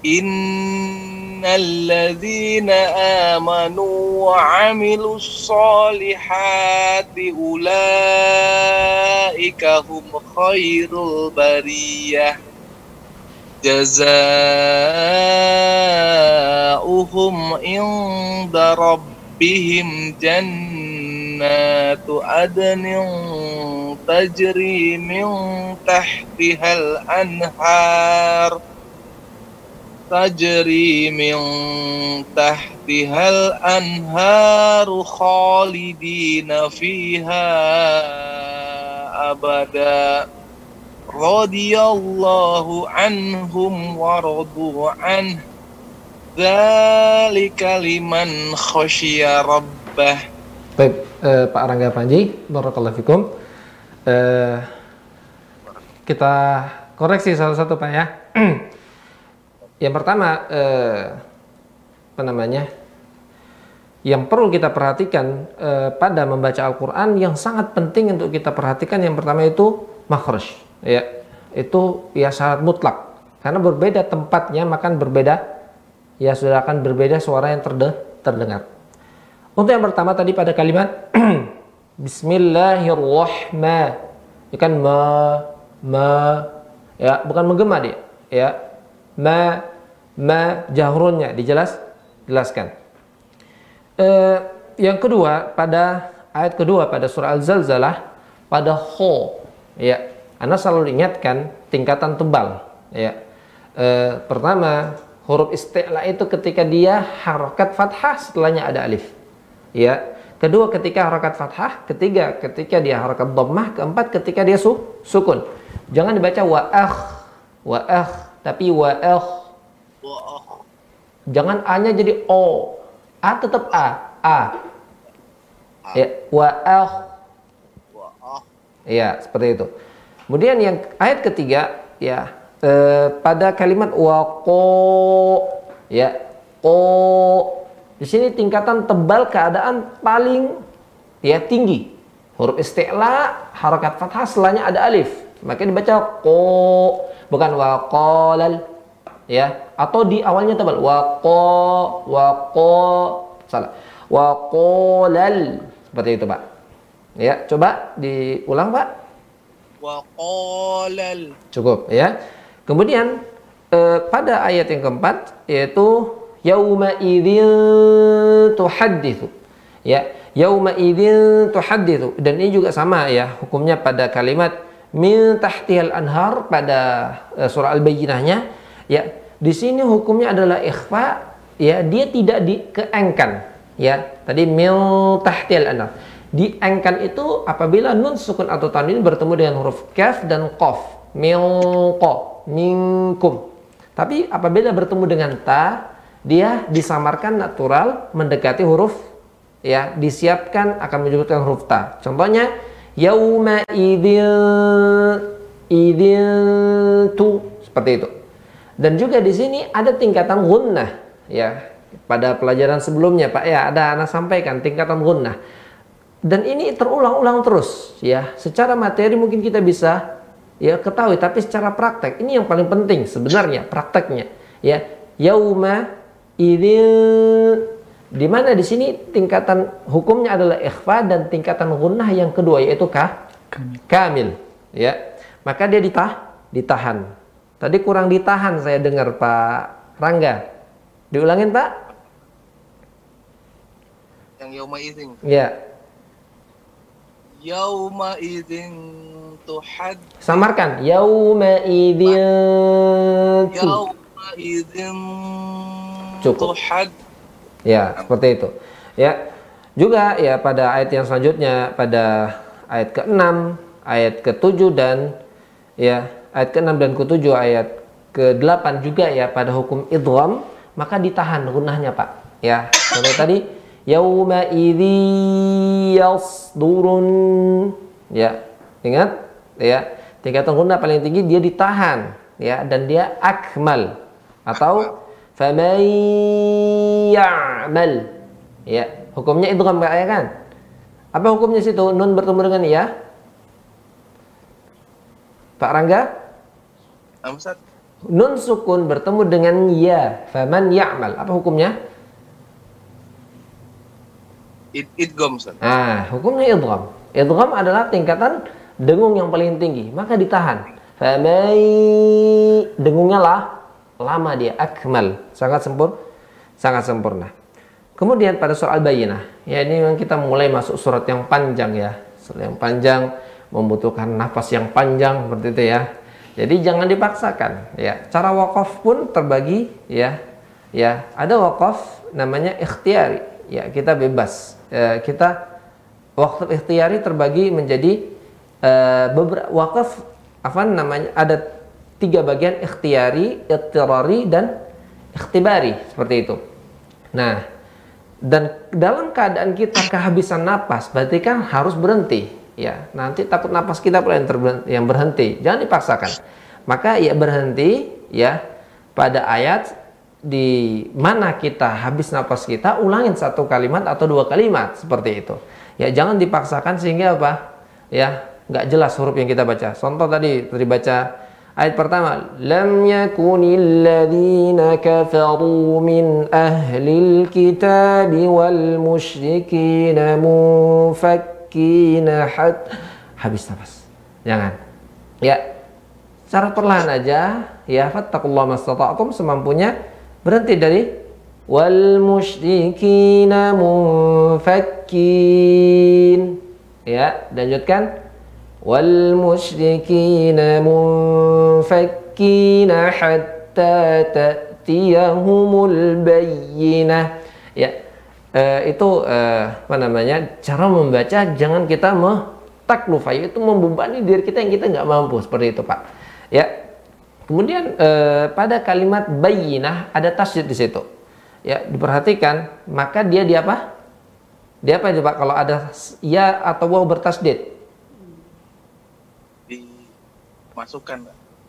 إن الذين آمنوا وعملوا الصالحات أولئك هم خير البرية جزاؤهم عند ربهم جنات عدن تجري من تحتها الأنهار تجري من تحتها الأنهار خالدين فيها أبدا رضي الله عنهم ورضوا عنه ذلك لمن خشي ربه Baik, eh, Pak Rangga Panji, barakallahu fikum. Eh, kita koreksi satu-satu Pak ya. yang pertama, eh, apa namanya? Yang perlu kita perhatikan eh, pada membaca Al-Quran yang sangat penting untuk kita perhatikan yang pertama itu makhraj, ya, itu ya syarat mutlak. Karena berbeda tempatnya, makan berbeda, ya sudah akan berbeda suara yang terde terdengar. Untuk yang pertama tadi pada kalimat <clears throat> Bismillahirrahmanirrahim. Ini kan ma ma ya, bukan menggema dia, ya. Ma ma jahrunnya dijelas jelaskan. Eh, yang kedua pada ayat kedua pada surah Al-Zalzalah pada ho ya. Anda selalu ingatkan tingkatan tebal ya. Eh, pertama huruf isti'la itu ketika dia harakat fathah setelahnya ada alif ya kedua ketika harakat fathah ketiga ketika dia harakat dhammah keempat ketika dia su sukun jangan dibaca wa'akh wa'akh tapi wa'akh jangan a nya jadi o. A tetap a. A. Ya wa'akh ya seperti itu. Kemudian yang ayat ketiga ya eh, pada kalimat waqo ya ko di sini tingkatan tebal keadaan paling ya tinggi. Huruf isti'la, harakat fathah setelahnya ada alif. Maka dibaca ko, bukan waqalal ya. Atau di awalnya tebal waqa waqa salah. Waqalal seperti itu Pak. Ya coba diulang Pak. Waqalal cukup ya. Kemudian eh, pada ayat yang keempat yaitu yauma idzin tuhadditsu. Ya yauma idzin tuhadditsu. Dan ini juga sama ya hukumnya pada kalimat min tahtihal anhar pada uh, surah Al-Bayyinahnya ya. Di sini hukumnya adalah ikhfa ya, dia tidak dikeengkan ya. Tadi min tahtihal anhar. Diengkan itu apabila nun sukun atau tanwin bertemu dengan huruf kaf dan qaf Milko. Minkum. Tapi apabila bertemu dengan ta, dia disamarkan natural mendekati huruf ya, disiapkan akan menyebutkan huruf ta. Contohnya yauma idzil tu seperti itu. Dan juga di sini ada tingkatan gunnah ya. Pada pelajaran sebelumnya Pak ya ada anak sampaikan tingkatan gunnah. Dan ini terulang-ulang terus ya. Secara materi mungkin kita bisa ya ketahui tapi secara praktek ini yang paling penting sebenarnya prakteknya ya. Yauma idzil di mana di sini tingkatan hukumnya adalah ikhfa dan tingkatan gunnah yang kedua yaitu kah? Kamil. Kamil ya. Maka dia ditah ditahan Tadi kurang ditahan saya dengar Pak Rangga. Diulangin Pak? Yang yauma izin. Ya. Yauma izin tuhad. Samarkan. Yauma idzin. Yauma izin Cukup. tuhad. Ya, seperti itu. Ya. Juga ya pada ayat yang selanjutnya pada ayat ke-6, ayat ke-7 dan ya ayat ke-6 dan ke-7 ayat ke-8 juga ya pada hukum idgham maka ditahan gunahnya Pak ya contoh tadi yauma idzi yasdurun ya ingat ya tingkatan gunah paling tinggi dia ditahan ya dan dia akmal atau faman ya'mal ya hukumnya idgham ya kan apa hukumnya situ nun bertemu dengan ya Pak Rangga Nah, Ustaz, Nun sukun bertemu dengan ya. Faman ya'mal. Apa hukumnya? id idgham Ustaz. Nah, hukumnya idgham. Idgham adalah tingkatan dengung yang paling tinggi. Maka ditahan. Faman dengungnya lah lama dia akmal. Sangat sempurna. Sangat sempurna. Kemudian pada surat Al-Bayyinah, ya ini memang kita mulai masuk surat yang panjang ya. Surat yang panjang membutuhkan nafas yang panjang seperti itu ya jadi jangan dipaksakan ya. Cara wakaf pun terbagi ya. Ya, ada wakaf namanya ikhtiari. Ya, kita bebas. E, kita wakaf ikhtiari terbagi menjadi e, beberapa wakaf apa namanya? Ada tiga bagian ikhtiari, ittirari dan ikhtibari seperti itu. Nah, dan dalam keadaan kita kehabisan napas, berarti kan harus berhenti ya. Nanti takut napas kita pula yang, yang berhenti. Jangan dipaksakan. Maka ya berhenti ya pada ayat di mana kita habis napas kita ulangin satu kalimat atau dua kalimat seperti itu. Ya jangan dipaksakan sehingga apa? Ya nggak jelas huruf yang kita baca. Contoh tadi tadi baca ayat pertama lam yakunil ladzina kafaru min ahlil kitabi wal musyrikin munfak hat habis nafas. Jangan. Ya cara perlahan aja ya fattakullah mastata'tum semampunya berhenti dari wal musyrikina munfakkin ya lanjutkan musyrikina munfakkina hatta ta'tiyahumul bayyinah ya uh, itu uh, apa namanya cara membaca jangan kita taklufa itu membebani diri kita yang kita nggak mampu seperti itu pak. Ya kemudian uh, pada kalimat bayinah ada tasjid di situ. Ya diperhatikan maka dia di apa? Dia apa itu pak? Kalau ada ya atau wow bertasdid dimasukkan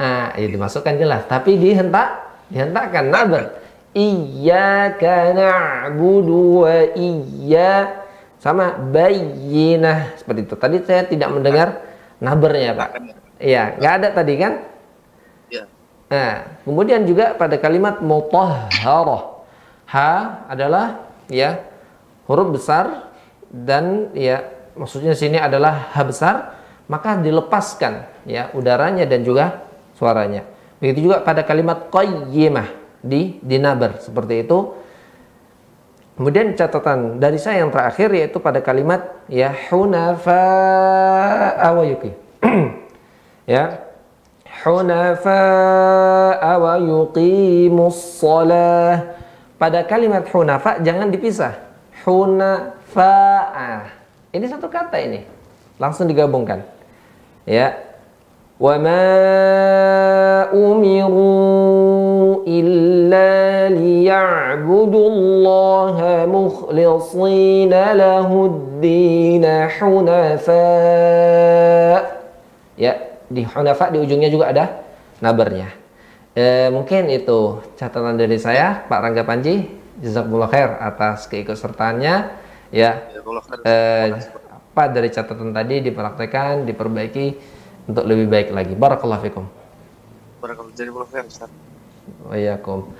ah ya dimasukkan jelas tapi dihentak dihentakkan nabar Iyyaka na'budu wa iyya sama bayyinah seperti itu. Tadi saya tidak mendengar nabernya, Pak. Iya, nggak ada tadi kan? Iya. Nah, kemudian juga pada kalimat mutahharah. Ha adalah ya huruf besar dan ya maksudnya sini adalah ha besar, maka dilepaskan ya udaranya dan juga suaranya. Begitu juga pada kalimat qayyimah di dinaber seperti itu. Kemudian catatan dari saya yang terakhir yaitu pada kalimat ya hunafa awayuki. <clears throat> ya. Hunafa wa yuqimus salah. Pada kalimat hunafa jangan dipisah. Hunafa. Ini satu kata ini. Langsung digabungkan Ya. وما أمروا إلا ليعبدوا الله مخلصين له الدين حنفاء ya di hunafa di ujungnya juga ada nabernya e, mungkin itu catatan dari saya Pak Rangga Panji jazakumullah khair atas keikutsertaannya ya Ya, kalau kan- eh, apa dari catatan tadi dipraktekkan diperbaiki untuk lebih baik lagi barakallahu fikum Barakallahu Ustaz. Waalaikumsalam.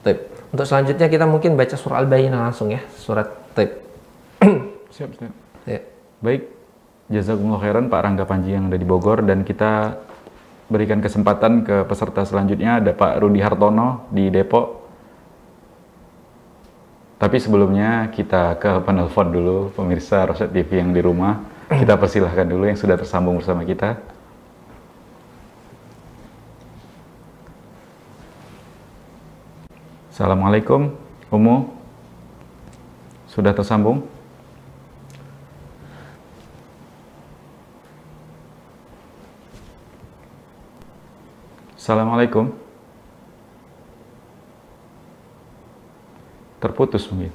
Tip. Untuk selanjutnya kita mungkin baca surah Al-Bayyinah langsung ya, surat Tip. <coughs> Siap, Ustaz. Ya. Baik, jazakumullah khairan Pak Rangga Panji yang ada di Bogor dan kita berikan kesempatan ke peserta selanjutnya ada Pak Rudi Hartono di Depok. Tapi sebelumnya kita ke penelpon dulu pemirsa Rosyad TV yang di rumah. Kita persilahkan dulu yang sudah tersambung bersama kita. Assalamualaikum, Umu. Sudah tersambung? Assalamualaikum. Terputus mungkin.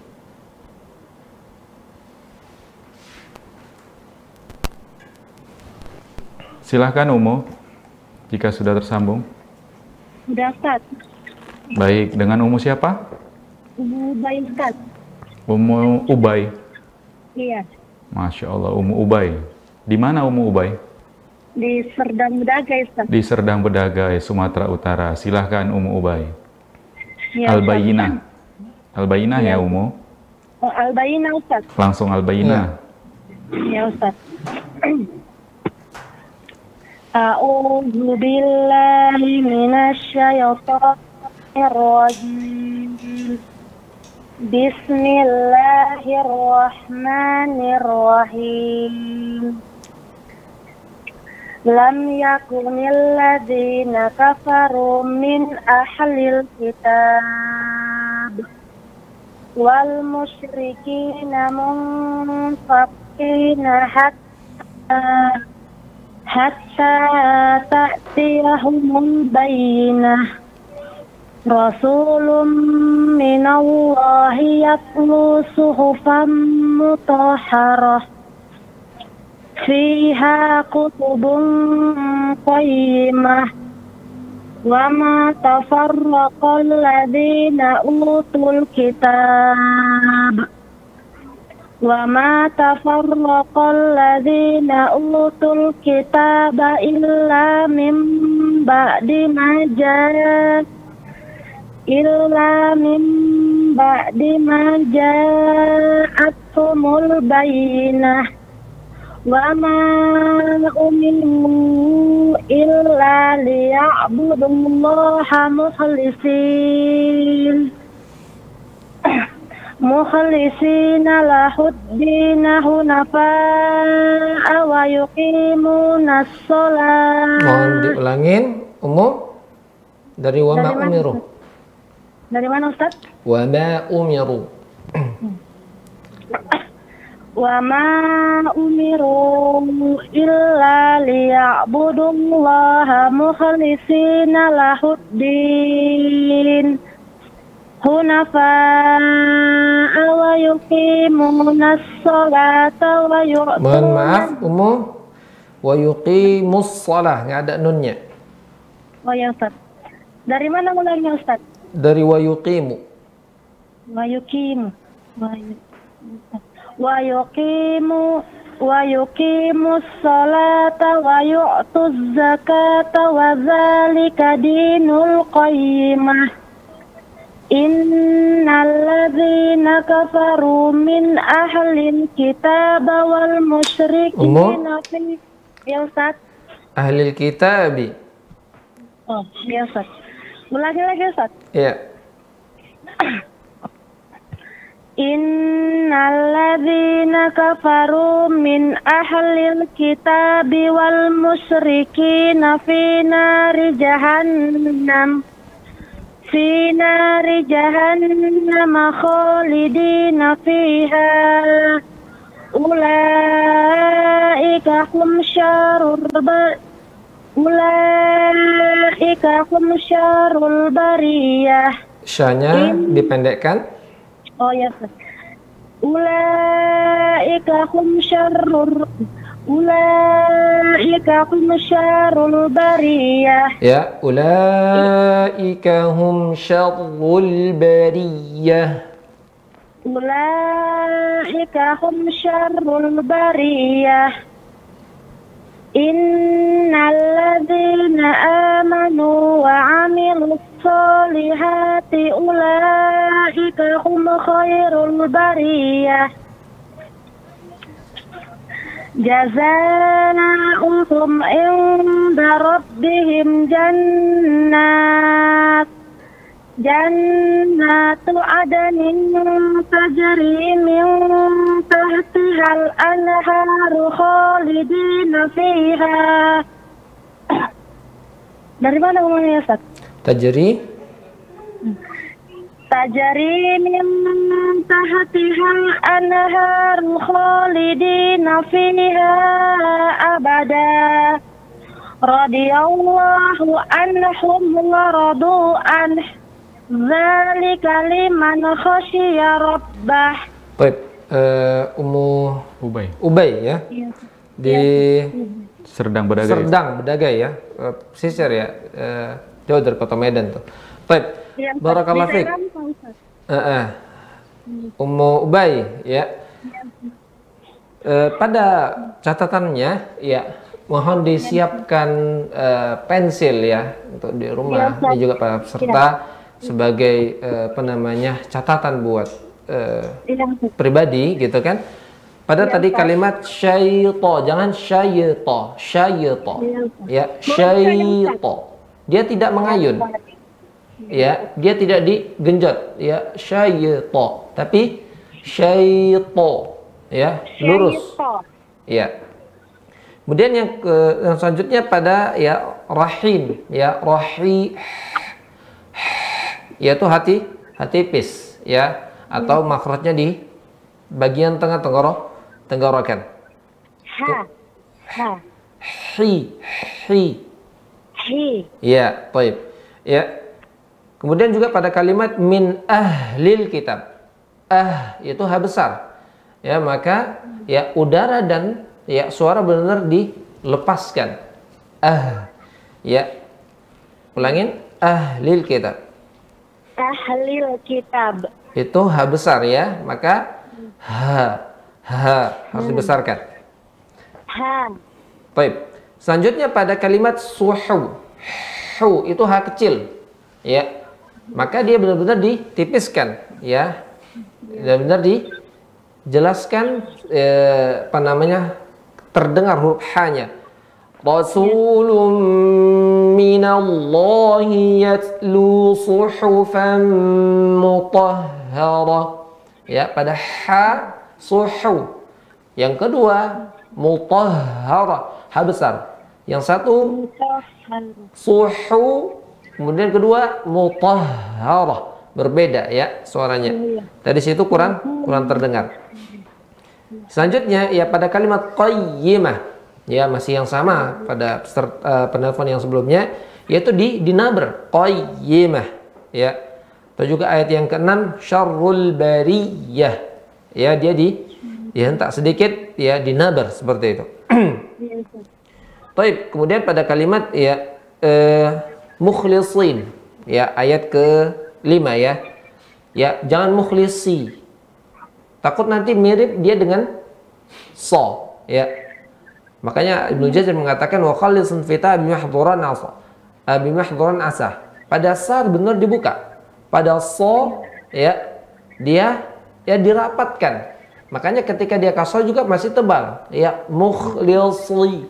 Silahkan Umu, jika sudah tersambung. Udah Ustaz, Baik, dengan Umu siapa? Ibu Bayi Ustaz. Umu Ubay. Iya, Masya Allah, Umu Ubay. Di mana Umu Ubay? di Serdang Bedaga Ustaz. Di Serdang Bedagai, Sumatera Utara. Silahkan Umu Ubay. Iya, Al-Bayinah. Al-Bayinah ya Umu? Ustaz. Oh, Al-Bayinah Ustaz. Langsung Al-Bayinah. Ya Ustaz. <clears throat> A'udzu billahi minasyaitonir rajim. Bismillahirrahmanirrahim. لم يكن الذين كفروا من أهل الكتاب wal musyrikina nahat hatta hatta ta'tiyahumul bayinah rasulun minallahi yatlu suhufan mutahharah fiha kutubun qayyimah. وما تفرق الذين أوتوا الكتاب وما تفرق الذين أوتوا الكتاب إلا من بعد ما جاء إلا من بعد ما جاءتهم البينة وما أمروا إلا ليعبدوا الله مخلصين مخلصين له الدين حنفاء ويقيمون الصلاة Mohon diulangin, Umu. Dari wama Dari mana, umiru. Dari mana Ustaz? Wama umiru. Wa ma umiru illa liya'budullaha mukhlisina lahuddin. Hunafa'a wa yuqimuna sholata wa yu'tuna Mohon maaf Umu. Wa yuqimus sholah Nggak ada nunnya. Oh ya Ustaz. Dari mana mulainya Ustaz? Dari wa yuqimu. Wa yuqimu. Wa yuqimu wa yuqimu wa yuqimus salata wa yu'tuz zakata wa dzalika dinul qayyimah Innalladzina kafaru min ahlil kitab wal musyrikina fi Ya Ustaz Ahlil kitabi Oh, ya Ustaz Ulangi lagi Ustaz Iya إن الذين كفروا من أهل الكتاب والمشركين في نار جهنم في نار جهنم خالدين فيها أولئك هم شر الب- Ulaika hum syarul bariyah. Syanya dipendekkan. Oh ya, Ustaz. Ulaika hum syarrul Ulaika hum syarrul bariyah. Ya, ulaika hum syarrul bariyah. Ulaika hum syarrul bariyah. إن الذين آمنوا وعملوا الصالحات أولئك هم خير البرية. جزاؤهم عند ربهم جنات. جنات عدن تجري من تحتها الأنهار خالدين فيها Dari mana ngomongnya Ustaz? Tajri تجري من تحتها الأنهار خالدين فيها أبدا رضي الله عنهم ورضوا عنه Zalika liman khasyiya rabbah. Baik, eh, uh, Umu Ubay. Ubay ya. Iya. Di iya. Serdang Bedagai. Serdang Bedagai ya. Uh, sisir ya. Uh, jauh dari Kota Medan tuh. Baik. Ya, Barakallah fiik. Uh, uh. Iya. Umu Ubay ya. ya. Uh, pada catatannya ya mohon disiapkan uh, pensil ya untuk di rumah ya, ini juga para peserta. Ya sebagai eh, apa namanya catatan buat Iya, Ustaz. pribadi gitu kan. Pada tadi kalimat syaito, jangan syaito, syaito. Ya, syaito. Dia tidak mengayun. Ya, dia tidak digenjot, ya, syaito. Tapi syaito, ya, lurus. Ya. Kemudian yang ke yang selanjutnya pada ya rahim, ya rahi yaitu hati hati pis, ya atau makrotnya di bagian tengah tenggorok tenggorokan. Ha. Ha. Hi, hi. Hi. Ya, baik. Ya. Kemudian juga pada kalimat min ahlil kitab. Ah, itu ha besar. Ya, maka ya udara dan ya suara benar-benar dilepaskan. Ah. Ya. Ulangin ahlil kitab. Ahlil kitab. Itu ha besar ya, maka ha ha harus dibesarkan. Ha. Baik. Selanjutnya pada kalimat suhu. Hu itu ha kecil. Ya. Maka dia benar-benar ditipiskan, ya. Benar-benar dijelaskan eh, apa namanya? terdengar huruf ha-nya. Rasulun minallahi yatlu suhufan mutahhara. Ya, pada ha suhu. Yang kedua mutahhara, ha besar. Yang satu suhu, kemudian kedua mutahhara. Berbeda ya suaranya. Dari situ kurang kurang terdengar. Selanjutnya ya pada kalimat qayyimah ya masih yang sama pada eh, penelpon yang sebelumnya yaitu di dinaber qayyimah ya. Atau juga ayat yang keenam syarrul bariyah ya dia di dihentak sedikit ya dinaber seperti itu. Baik, kemudian pada kalimat ya eh, mukhlisin ya ayat ke 5 ya. Ya, jangan mukhlisi. Takut nanti mirip dia dengan so ya. Makanya Ibnu Jazir mengatakan wa khalisun fita bimahdhuran asa. Uh, bimahdhuran asa. Pada saat benar dibuka. Pada so ya dia ya dirapatkan. Makanya ketika dia kasar juga masih tebal. Ya mukhlisi.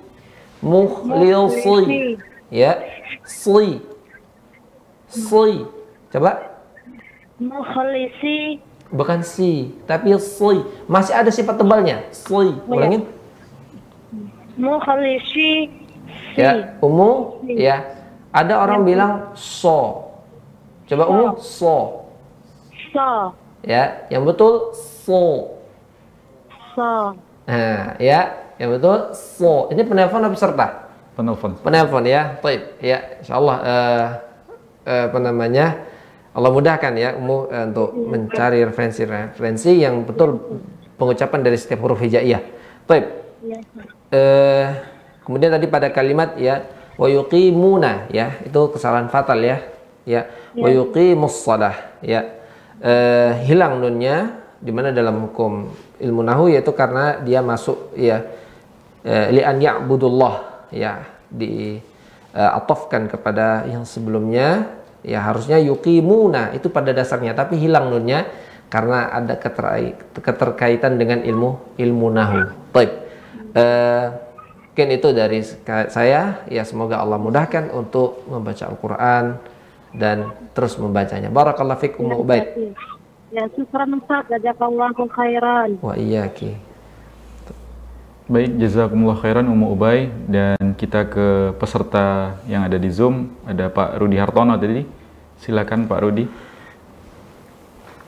Mukhlisi. Ya. Sli. Sli. Coba Mukhlisi. bukan si, tapi sli. Masih ada sifat tebalnya. Sli. Ulangin. Mukhlisi. Ya, umum ya. Ada orang bilang so. Coba umum so. So. Ya, yang betul so. So. Nah, ya, yang betul so. Ini penelpon atau peserta? penelpon. penelpon ya. Baik, ya insyaallah eh eh, apa namanya? Allah mudahkan ya Umu eh, untuk mencari referensi-referensi yang betul pengucapan dari setiap huruf hijaiyah. Baik. Eh, kemudian tadi pada kalimat ya wa yuqimuna ya itu kesalahan fatal ya ya wa yuqimus shalah ya Eh, hilang nunnya di mana dalam hukum ilmu nahu yaitu karena dia masuk ya eh, li an ya'budullah ya di eh, atofkan kepada yang sebelumnya ya harusnya yuqimuna itu pada dasarnya tapi hilang nunnya karena ada keterkaitan dengan ilmu ilmu nahu. Baik. Eh, mungkin itu dari saya ya semoga Allah mudahkan untuk membaca Al-Qur'an dan terus membacanya. Barakallahu fikum ubaid. Ya, syukran Ustaz. Jazakallahu khairan. Wa iyyaki. Baik, jazakumullah khairan Umu Ubay dan kita ke peserta yang ada di Zoom. Ada Pak Rudi Hartono tadi. Silakan Pak Rudi.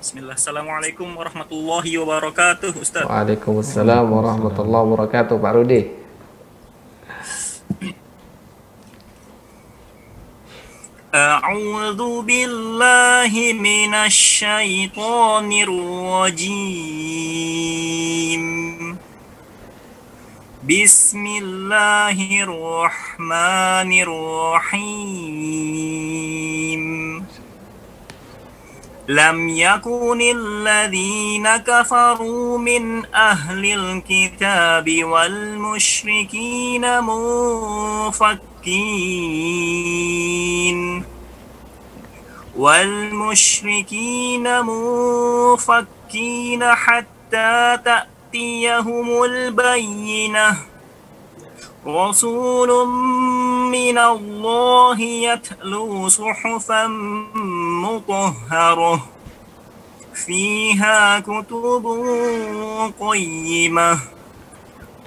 Bismillah. Assalamualaikum warahmatullahi wabarakatuh, Ustaz. Waalaikumsalam warahmatullahi wabarakatuh Pak Rudi. أعوذ بالله من الشيطان الرجيم بسم الله الرحمن الرحيم لم يكن الذين كفروا من أهل الكتاب والمشركين منفكين. والمشركين منفكين حتى تأتيهم البينة. رسول من الله يتلو صحفا مطهرة. فيها كتب قيمة.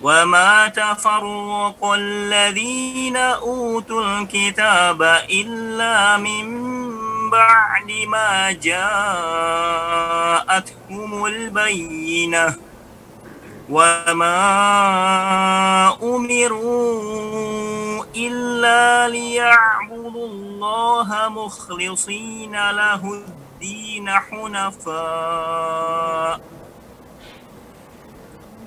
وما تفرق الذين أوتوا الكتاب إلا من بعد ما جاءتهم البينة. وما أمروا إلا ليعبدوا الله مخلصين له الدين حنفاء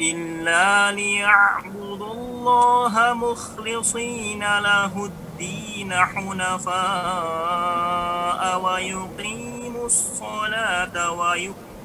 إلا ليعبدوا الله مخلصين له الدين حنفاء ويقيموا الصلاة ويؤتوا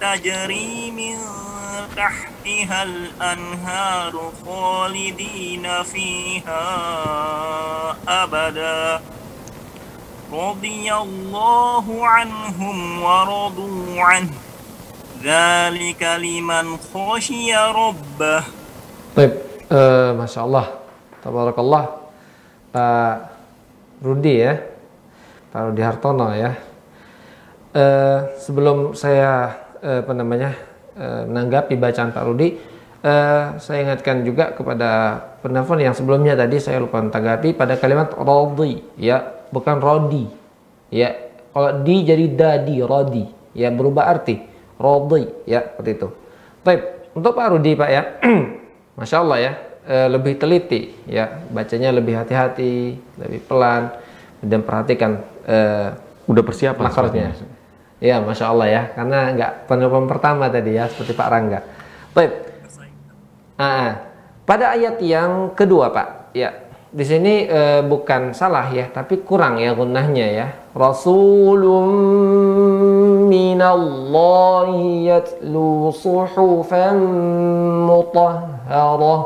تجري من تحتها الأنهار خالدين فيها أبدا رضي الله عنهم ورضوا عنه ذلك لمن خشي ربه Baik, eh, masya Allah, tabarakallah, Pak Rudi ya, Pak Rudi Hartono ya. Eh, sebelum saya eh, apa namanya eh, menanggapi bacaan Pak Rudi, eh, saya ingatkan juga kepada penelpon yang sebelumnya tadi saya lupa menanggapi pada kalimat rodi ya, bukan rodi ya. Kalau di jadi dadi rodi ya berubah arti rodi ya seperti itu. Baik, untuk Pak Rudi Pak ya. <clears throat> Masya Allah ya, eh, lebih teliti ya, bacanya lebih hati-hati, lebih pelan, dan perhatikan eh, Udah persiapan makrotnya. Ya, Masya Allah ya, karena nggak penelpon pertama tadi ya, seperti Pak Rangga. Baik, Ah, pada ayat yang kedua Pak, ya, di sini eh, bukan salah ya, tapi kurang ya gunnahnya ya. Rasulun minallahi yatlu suhufan mutahharah.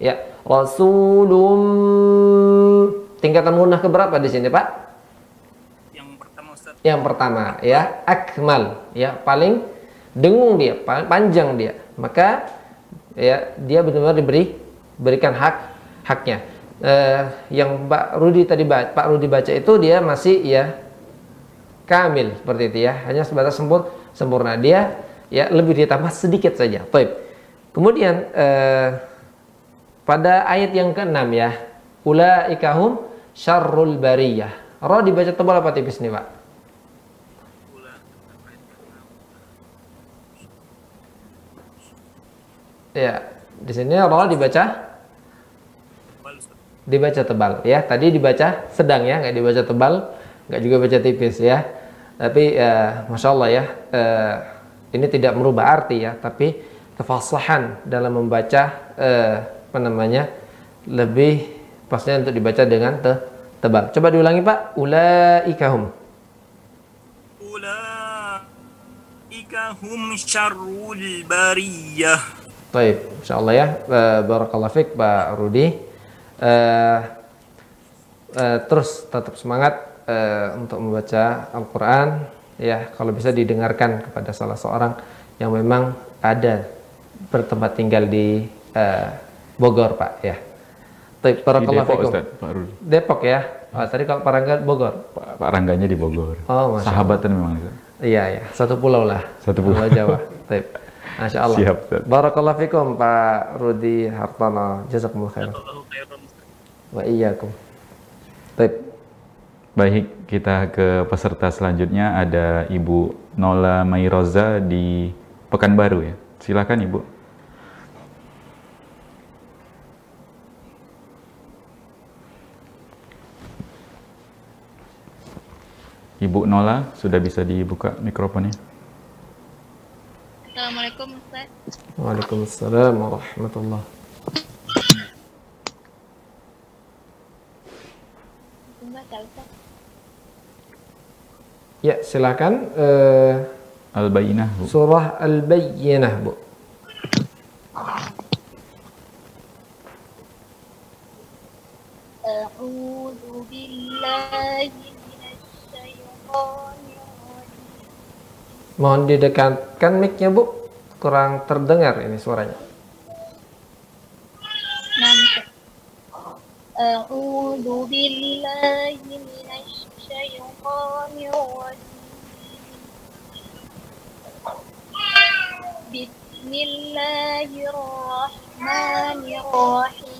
Ya, rasulun tingkatan gunnah keberapa di sini, Pak? Yang pertama ya, akmal ya, paling dengung dia, pa- panjang dia. Maka ya dia benar-benar diberi berikan hak haknya. Eh, yang Pak Rudi tadi Pak Rudi baca itu dia masih ya kamil seperti itu ya, hanya sebatas sempur sempurna. Dia ya lebih ditambah sedikit saja. Baik. Kemudian eh, pada ayat yang keenam ya, ulaikahum syarrul bariyah. Ro dibaca tebal apa tipis nih, Pak? Ya, di sini ro dibaca dibaca tebal ya. Tadi dibaca sedang ya, nggak dibaca tebal, nggak juga baca tipis ya. Tapi ya, masya Allah ya, eh, ini tidak merubah arti ya, tapi kefasahan dalam membaca eh, apa namanya lebih pasnya untuk dibaca dengan te- tebal. Coba diulangi Pak. Ulaikahum. Ulaika hum syarrul bariyah. Baik, insya Allah ya. Eh, Barakallah fiq Pak Rudi. Eh, eh, terus tetap semangat eh, untuk membaca Al-Quran. Ya, kalau bisa didengarkan kepada salah seorang yang memang ada bertempat tinggal di eh, Bogor, Pak. Ya. Baik, Di Barakallah Depok. Ustaz, Pak Rudi. Depok ya. Oh, tadi kalau Parangga Bogor. Pak, Pak Rangganya di Bogor. Oh, Sahabatan memang. Ustaz. Iya, ya. Satu pulau lah. Satu pulau. Jawa. <laughs> Baik. Masya Allah. Siap. Barakallah fikum Pak Rudi Hartono. Jazakumullah khairan. Wa iyyakum. Baik. Baik, kita ke peserta selanjutnya ada Ibu Nola Mairoza di Pekanbaru ya. Silakan Ibu. Ibu Nola sudah bisa dibuka mikrofonnya. السلام عليكم أستاذ وعليكم السلام ورحمة الله Ya, silakan. Uh, Al-Bayyinah, Bu. Surah Al-Bayyinah, Bu. أعوذ بالله من الشيطان Mohon didekatkan mic-nya, Bu. Kurang terdengar ini suaranya. A'udzu billahi minasy syaithanir rajim. Bismillahirrahmanirrahim.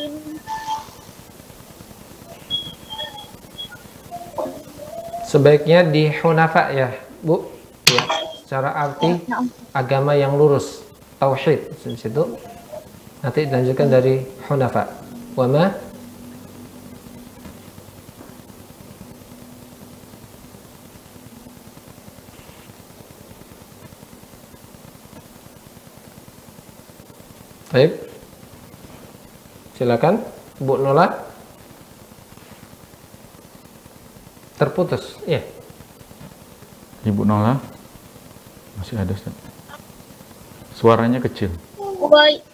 Sebaiknya di hunafa ya, Bu. Ya, secara arti agama yang lurus, tauhid di situ. Nanti dilanjutkan dari hunafa. Wa ma Baik. Silakan Bu Nola. Terputus, iya. Ibu Nola, masih ada. Ustaz. Suaranya kecil. Baik.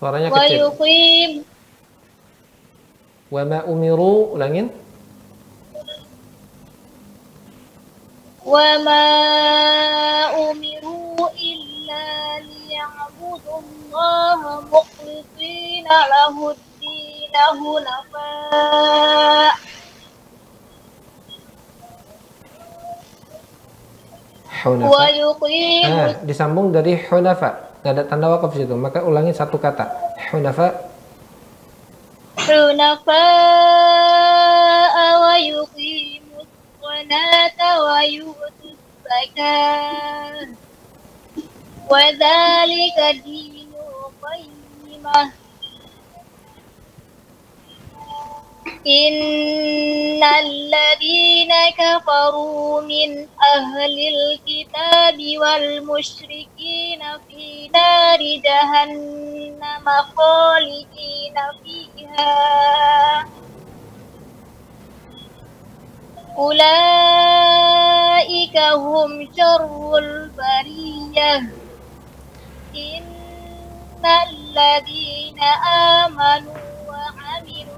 Suaranya wa kecil. Wa ma umiru, ulangin. Wa ma umiru illa liya'budu allaha muqlisina lahud indahu nafa Hunafa. Wa nah, disambung dari hunafa. Gak ada tanda wakaf situ. Maka ulangi satu kata. Hunafa. Hunafa wa yuqimus salata wa yu'tus zakata. Wa dzalika dinul qayyimah. إن الذين كفروا من أهل الكتاب والمشركين في نار جهنم خالدين فيها. أولئك هم شر البرية. إن الذين آمنوا وعملوا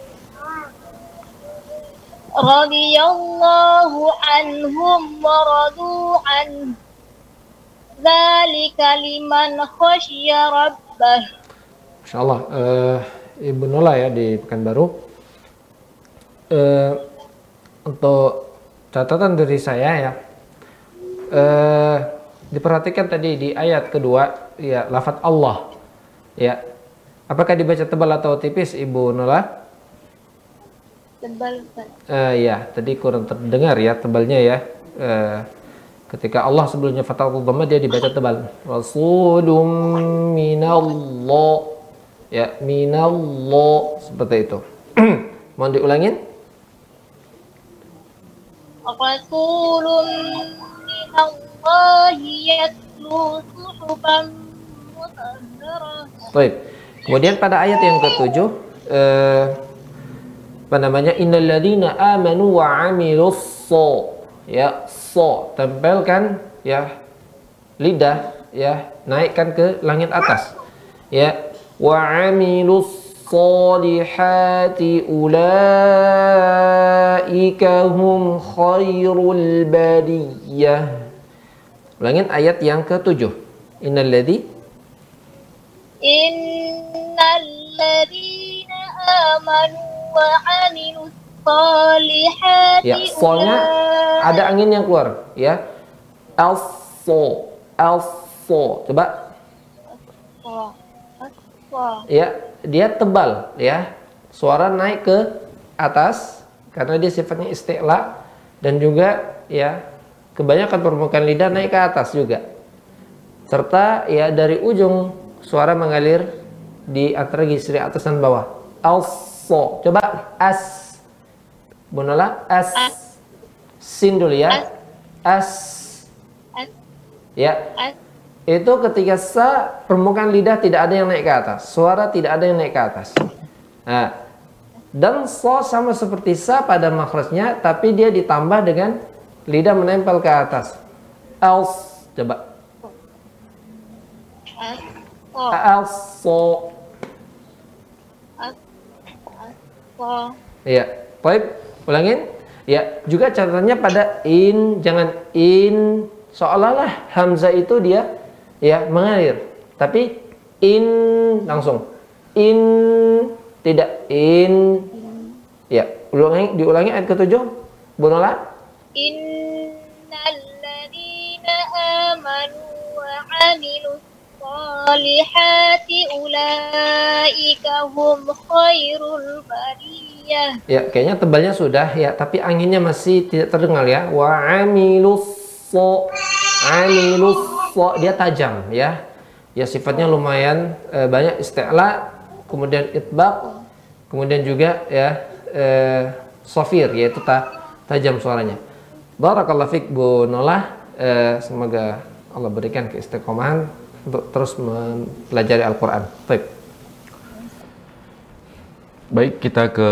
radhiyallahu anhum wa radu an. Dzalika liman khasyya rabbah. Insyaallah eh, uh, Ibu Nola ya di Pekanbaru. Uh, untuk catatan dari saya ya uh, diperhatikan tadi di ayat kedua ya lafat Allah. Ya apakah dibaca tebal atau tipis Ibu Nola tebal Pak. Uh, ya, tadi kurang terdengar ya tebalnya ya. Uh, ketika Allah sebelumnya fatatul dhamma dia dibaca tebal. Rasulum minallah. Ya, minallah seperti itu. <clears throat> mau diulangin. Rasulum Baik. Kemudian pada ayat yang ketujuh, eh, apa namanya? Innalladzina amanu wa amilussu ya so. Tempelkan ya lidah ya naikkan ke langit atas. Ya wa amilussalihati ulaika hum khairul badiyah. Langit ayat yang ketujuh. Innalladzi innalladzina amanu Ya, solnya ada angin yang keluar, ya. Alfo, alfo. Coba. Ya, dia tebal, ya. Suara naik ke atas karena dia sifatnya istiqla dan juga ya kebanyakan permukaan lidah naik ke atas juga. Serta ya dari ujung suara mengalir di antara gisi atas dan bawah. Alfo Elso. Coba as. Bunola as. Sin dulu ya. As. as, Ya, as, itu ketika sa permukaan lidah tidak ada yang naik ke atas, suara tidak ada yang naik ke atas. Nah, dan so sama seperti sa pada makhrajnya, tapi dia ditambah dengan lidah menempel ke atas. Els, coba. as, wah, Els, so. as, alkohol. Iya. Baik, ulangin. Ya, juga catatannya pada in, jangan in seolah-olah hamzah itu dia ya mengalir. Tapi in langsung. In tidak in. Ya, ulangi diulangi ayat ketujuh. Bunola. Amanu wa 'amilus الصالحات أولئك هم خير البرية Ya, kayaknya tebalnya sudah ya, tapi anginnya masih tidak terdengar ya. Wa amilus so. Amilus so dia tajam ya. ya sifatnya lumayan eh, banyak isti'la kemudian itbaq kemudian juga ya eh, sofir yaitu ta, tajam suaranya barakallahu fik Bu Nolah eh, semoga Allah berikan keistiqomahan untuk terus mempelajari Al-Qur'an baik Baik, kita ke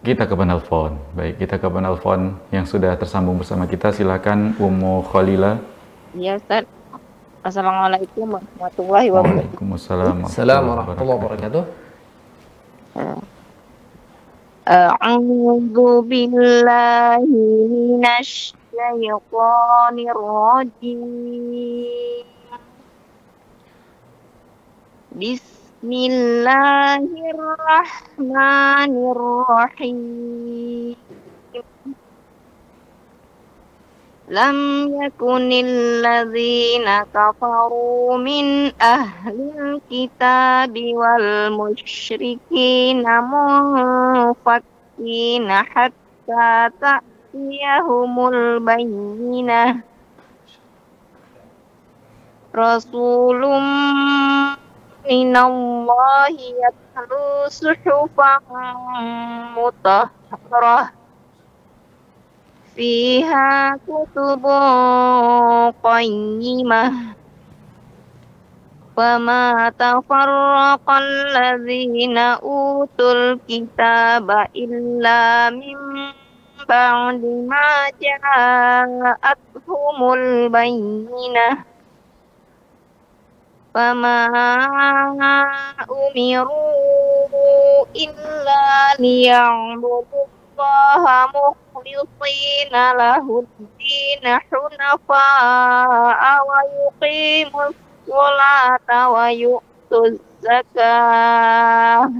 kita ke penelpon. Baik, kita ke penelpon yang sudah tersambung bersama kita. Silakan Ummu Khalila. Iya Ustaz. Assalamualaikum warahmatullahi wabarakatuh. Waalaikumsalam Assalamualaikum warahmatullahi wabarakatuh A'udzu billahi minasy syaithanir rajim. Bismillahirrahmanirrahim. Lam yakunil ladzina kafaru min ahlil kitabi wal musyrikina munfakina hatta ta'tiyahumul bayinah. Rasulum من الله يتلو صحفا مطهرة فيها كتب قيمة وما تفرق الذين أوتوا الكتاب إلا من بعد ما جاءتهم البينة فما أمروا إلا ليعبدوا الله مخلصين له الدين حنفاء ويقيموا الصلاة ويؤتوا الزكاة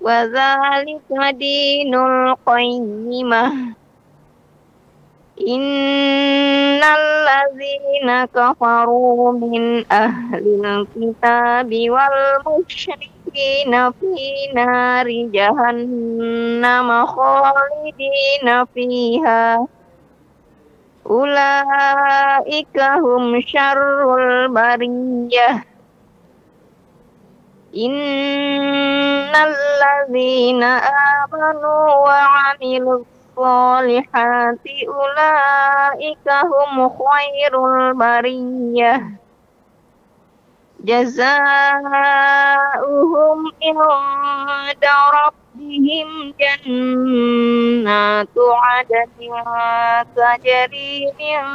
وذلك دين القيمة Innalazina kafaru min ahlil kita wal musyrikin api nari jahannam khalidina fiha. Ulaika hum syarrul bariyah. Innalazina amanu wa solihati ulaika hum khairul bariyah. Jazaa'uhum inda rabbihim jannatu adnin tajri min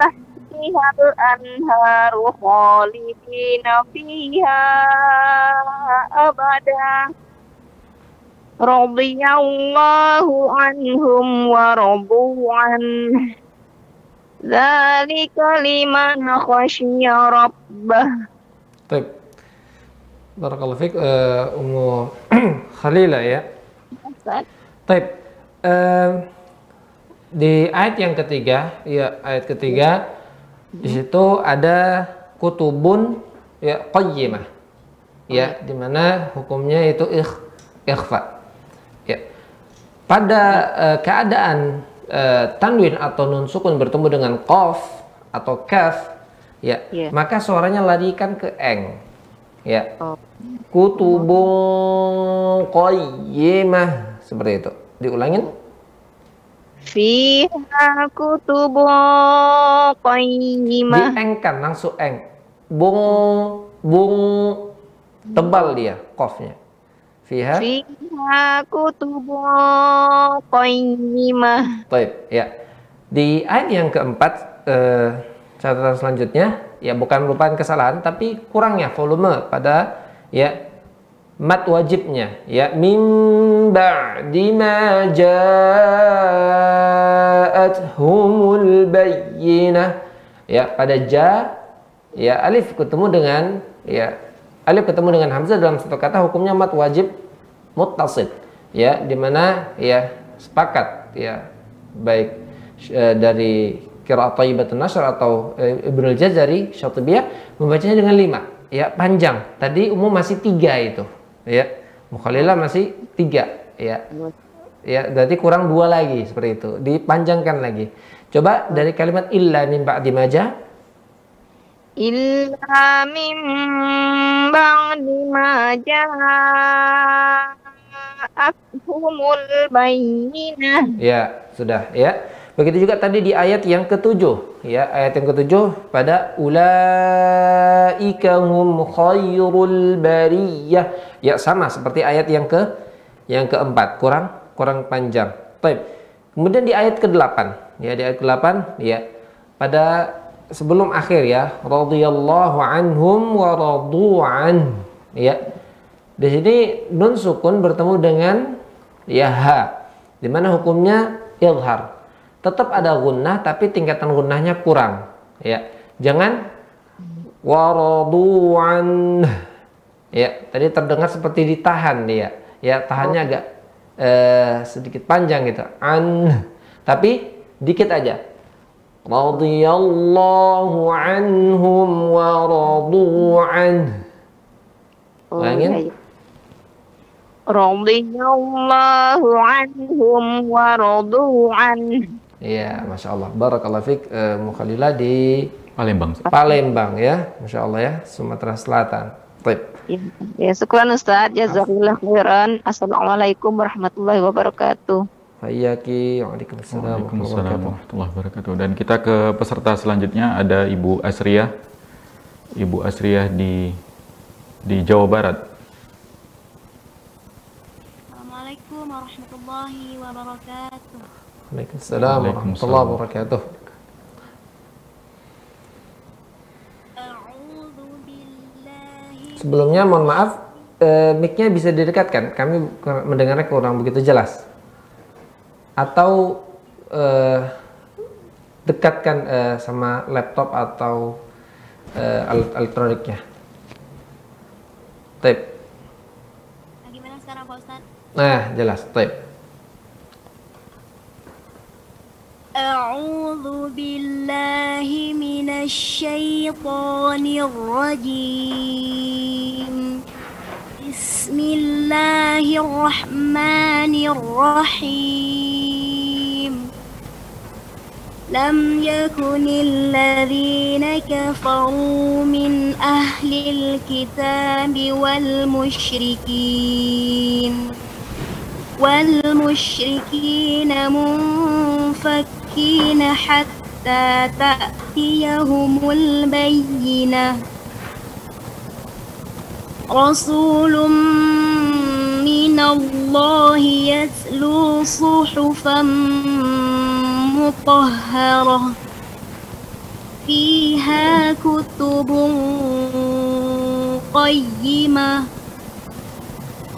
tahtiha al-anharu khalidina fiha abadah رضي الله عنهم ورضوا عنه ذلك لمن خشي ربه Baik. Barakallahu fiik uh, Ummu <clears throat> Khalila ya. Baik. Uh, di ayat yang ketiga, ya ayat ketiga di situ ada kutubun ya qayyimah. Ya, di mana hukumnya itu ikh, ikhfa. Pada uh, keadaan uh, tanwin atau nun sukun bertemu dengan qaf atau kaf ya Iya. maka suaranya larikan ke eng ya. Oh. kutubun qayyimah seperti itu. Diulangin. Fiha kutubu qayyimah. Diengkan langsung eng. Bung bung tebal dia qafnya fiha Fiha kutubu qayyimah Baik, ya. Di ayat yang keempat, eh, catatan selanjutnya, ya bukan merupakan kesalahan, tapi kurangnya volume pada ya mat wajibnya, ya mim ba'di ma ja'athumul bayyinah. Ya, pada ja, ya alif ketemu dengan ya alif ketemu dengan hamzah dalam satu kata hukumnya mat wajib muttasid. Ya di mana ya sepakat ya baik e, dari Qiraat Thayyibatun Nashr atau e, Ibnu Jazari Syatibiyah membacanya dengan lima. Ya panjang. Tadi umum masih tiga itu. Ya Mukhalilah masih tiga. Ya ya berarti kurang dua lagi seperti itu. Dipanjangkan lagi. Coba dari kalimat illa min ba'di maja illa min ba'di maja ja'athumul bayinah. Ya, sudah ya. Begitu juga tadi di ayat yang ketujuh ya, ayat yang ketujuh pada ulaika hum khairul bariyah. Ya sama seperti ayat yang ke yang keempat, kurang kurang panjang. Baik. Kemudian di ayat ke-8, ya di ayat ke-8 ya pada sebelum akhir ya radhiyallahu anhum wa radu an ya di sini nun sukun bertemu dengan ya ha. Di mana hukumnya izhar. Tetap ada gunnah tapi tingkatan gunnahnya kurang. Ya jangan waradu'an ya tadi terdengar seperti ditahan dia. Ya tahannya agak eh, sedikit panjang gitu. An tapi dikit aja. Radhiyallahu anhum wa radu'an Ulangin. Radhiyallahu anhum wa radu an. Iya, masya Allah. Barakallahu fiq eh, Mukhalila di Palembang. Palembang ya, masya Allah ya, Sumatera Selatan. Baik. Ya, ya syukran Ustaz. Jazakallah khairan. Assalamualaikum warahmatullahi wabarakatuh. Hayyaki, waalaikumsalam warahmatullahi wabarakatuh. Dan kita ke peserta selanjutnya ada Ibu Asriah. Ibu Asriah di di Jawa Barat. Assalamualaikum warahmatullahi wabarakatuh. Waalaikumsalam warahmatullahi wabarakatuh. Sebelumnya mohon maaf, eh, mic-nya bisa didekatkan. Kami mendengarnya kurang begitu jelas. Atau eh, dekatkan eh, sama laptop atau eh, alat elektroniknya. Tape. Nah, gimana sekarang Pak Ustaz? Nah, jelas. Tape. أعوذ بالله من الشيطان الرجيم. بسم الله الرحمن الرحيم. لم يكن الذين كفروا من أهل الكتاب والمشركين والمشركين منفكين حتى تأتيهم البينة. رسول من الله يتلو صحفا مطهرة. فيها كتب قيمة.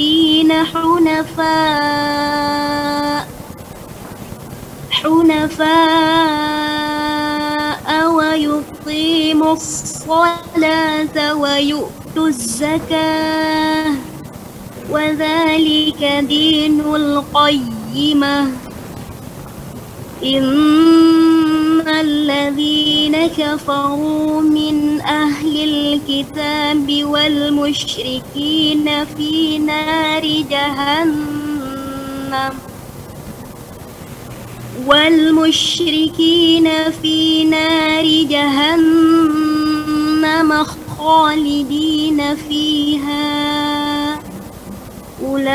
حنفاء حنفاء ويقيموا الصلاة ويؤتوا الزكاة وذلك دين القيمة. إن الذين كفروا من أهل الكتاب والمشركين في نار جهنم والمشركين في نار جهنم خالدين فيها. أولئك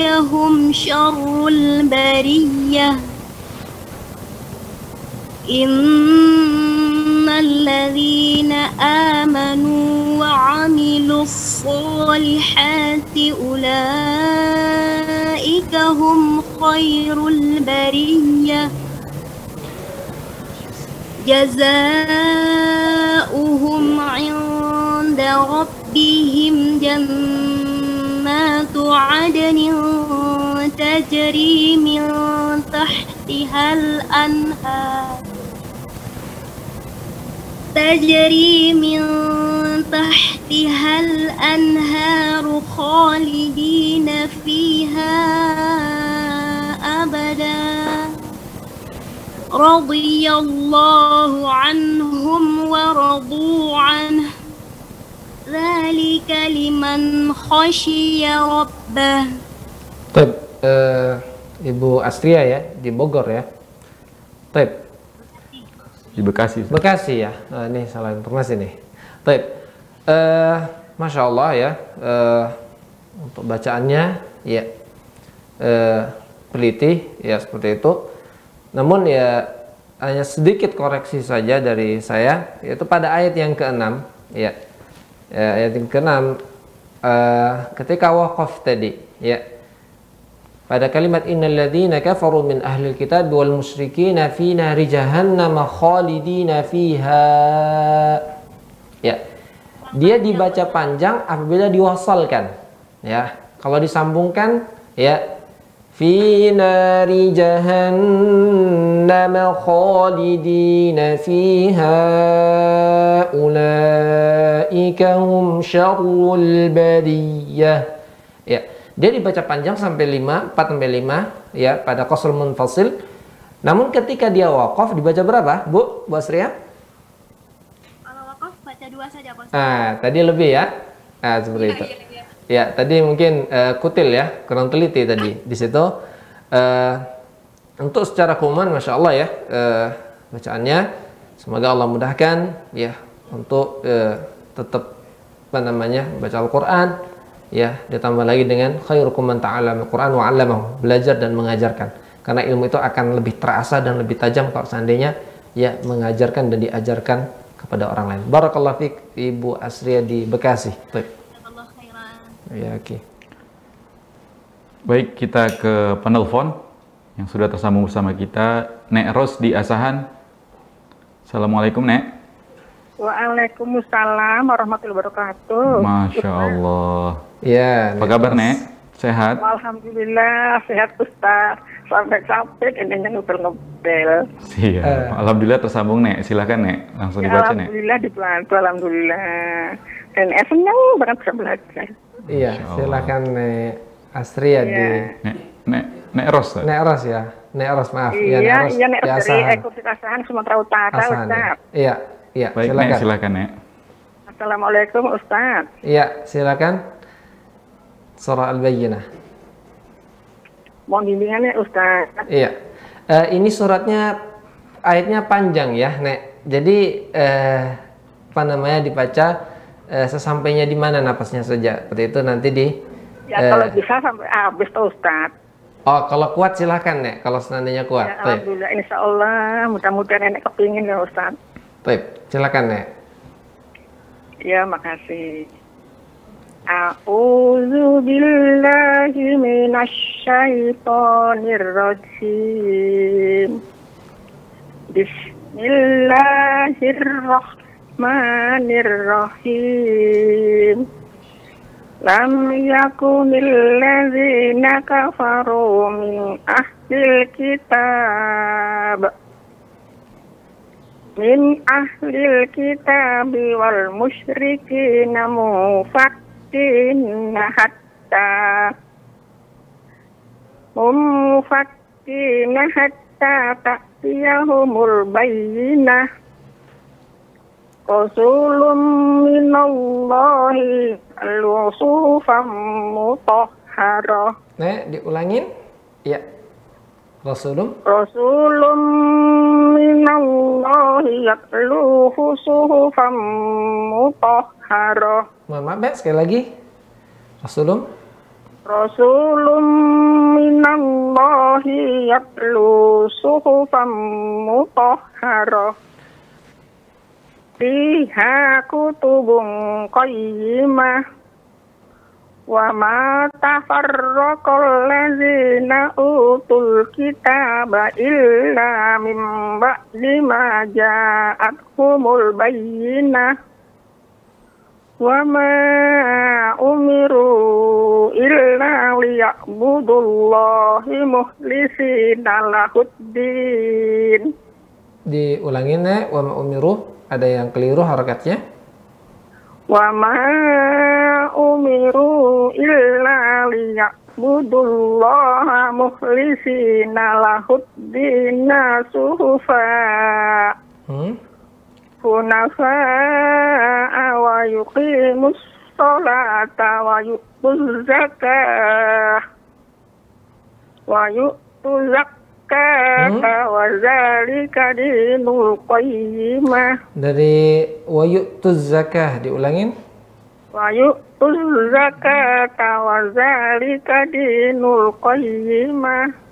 هم شر البرية. إن الذين آمنوا وعملوا الصالحات أولئك هم خير البرية. جزاؤهم عند ربهم جنات عدن تجري من تحتها الأنهار. تجري من تحتها الأنهار خالدين فيها أبدا. رضي الله عنهم ورضوا عنه. ذلك لمن خشي ربه. Taib, eh, Ibu Astria ya di Bogor ya. Taib, Di Bekasi. Ustaz. Bekasi ya. Nah, ini salah informasi nih. Taib, eh, masya Allah ya. eh, untuk bacaannya ya eh, teliti ya seperti itu. Namun ya hanya sedikit koreksi saja dari saya yaitu pada ayat yang keenam ya. ya ayat yang keenam eh, ketika wakaf tadi ya pada kalimat innal ladzina kafaru min ahlil kitab wal musyrikina fi nari jahannam khalidina fiha. Ya. Dia dibaca panjang apabila diwasalkan. Ya. Kalau disambungkan ya. Fi nari jahannam khalidina fiha ulaika hum syarrul bariyah ya dia dibaca panjang sampai 5 4 sampai 5 ya pada qasr munfasil. Namun ketika dia wakaf dibaca berapa Bu Bu Asria Kalau wakaf baca dua saja Pak ah tadi lebih ya? Ah seperti itu. iya. ya tadi mungkin eh, kutil ya kurang teliti tadi di situ. Eh, untuk secara kuman masya Allah ya eh, bacaannya semoga Allah mudahkan ya untuk eh, tetap apa namanya baca Al-Quran ya ditambah lagi dengan khairukum man ta'allama Al-Quran wa 'allamahu belajar dan mengajarkan karena ilmu itu akan lebih terasa dan lebih tajam kalau seandainya ya mengajarkan dan diajarkan kepada orang lain. Barakallahu fiik Ibu Asria di Bekasi. Baik. Allah khairan. Ya, oke. Baik, kita ke penelpon yang sudah tersambung bersama kita. Nek Ros di Asahan. Assalamualaikum, Nek. Waalaikumsalam warahmatullahi wabarakatuh. Masya Allah. Ya, Apa kabar, Nek? Sehat? Alhamdulillah sehat Ustaz. Sampai capek ini ngobrol-ngobrol. Iya. Eh. Alhamdulillah tersambung, Nek. Silakan, Nek. Langsung Ya, dibaca, Nek. alhamdulillah dibantu alhamdulillah. Dan eh, senang banget bisa belajar. Iya, silakan Nek Astria di Iya. Nek, Nek, Nek Ros. Nek. Ros ya. Nek Ros maaf. Iya, Nek Ros iya nek di dari Asahan. Sumatera Utara ya. Ustaz. Iya, iya, Baik, Nek. silakan. Silakan, Nek. Assalamualaikum Ustaz. Iya, silakan. Surah Al-Bayyinah. Mohon bimbingannya Ustaz. Iya. Eh, ini suratnya ayatnya panjang ya, Nek. Jadi eh, apa namanya dibaca eh, sesampainya di mana napasnya saja. Seperti itu nanti di Ya eh, kalau bisa sampai habis tuh Ustaz. Oh, kalau kuat silahkan, Nek. Kalau seandainya kuat. Ya. Alhamdulillah insya Allah mudah-mudahan nenek kepingin ya Ustaz. Baik, silakan, Nek. Ya makasih. A'udzu billahi minasyaitonir rajim. Bismillahirrahmanirrahim. Lam yakunil ladzina kafaru min ahlil kitab min ahlil kitab wal musyrikin mufattin hatta mufattin hatta ta'tiyahumul bayyinah Rasulun minallahi al-rusufan mutahharah Nek, diulangin? Iya. Rasulum? Rasulun minallahi yatluhu suhufan mutahharah Mohon maaf, Nek, sekali lagi. Rasulum? Rasulun minallahi yatlu suhufan mutahharah Fiha kutubun qayyimah Wa ma tafarraqal ladzina utul kitaba illa min ba'di ma ja'athumul bayyinah wa ma umiru illa liya'budullahi mukhlisina lahuddin Diulangin, Nek. Wa ma umiru. Ada yang keliru harakatnya wa ma umiru illa liya'budullaha mukhlisina lahuddina suhufa. Hmm? hunafa'a wa yuqimus salata wa yu'tuz zakah. Wa yu'tuz zakah kata wazalika dinul qayyimah dari wayutuz zakah diulangin. wayutuz zakah wazalika dinul qayyimah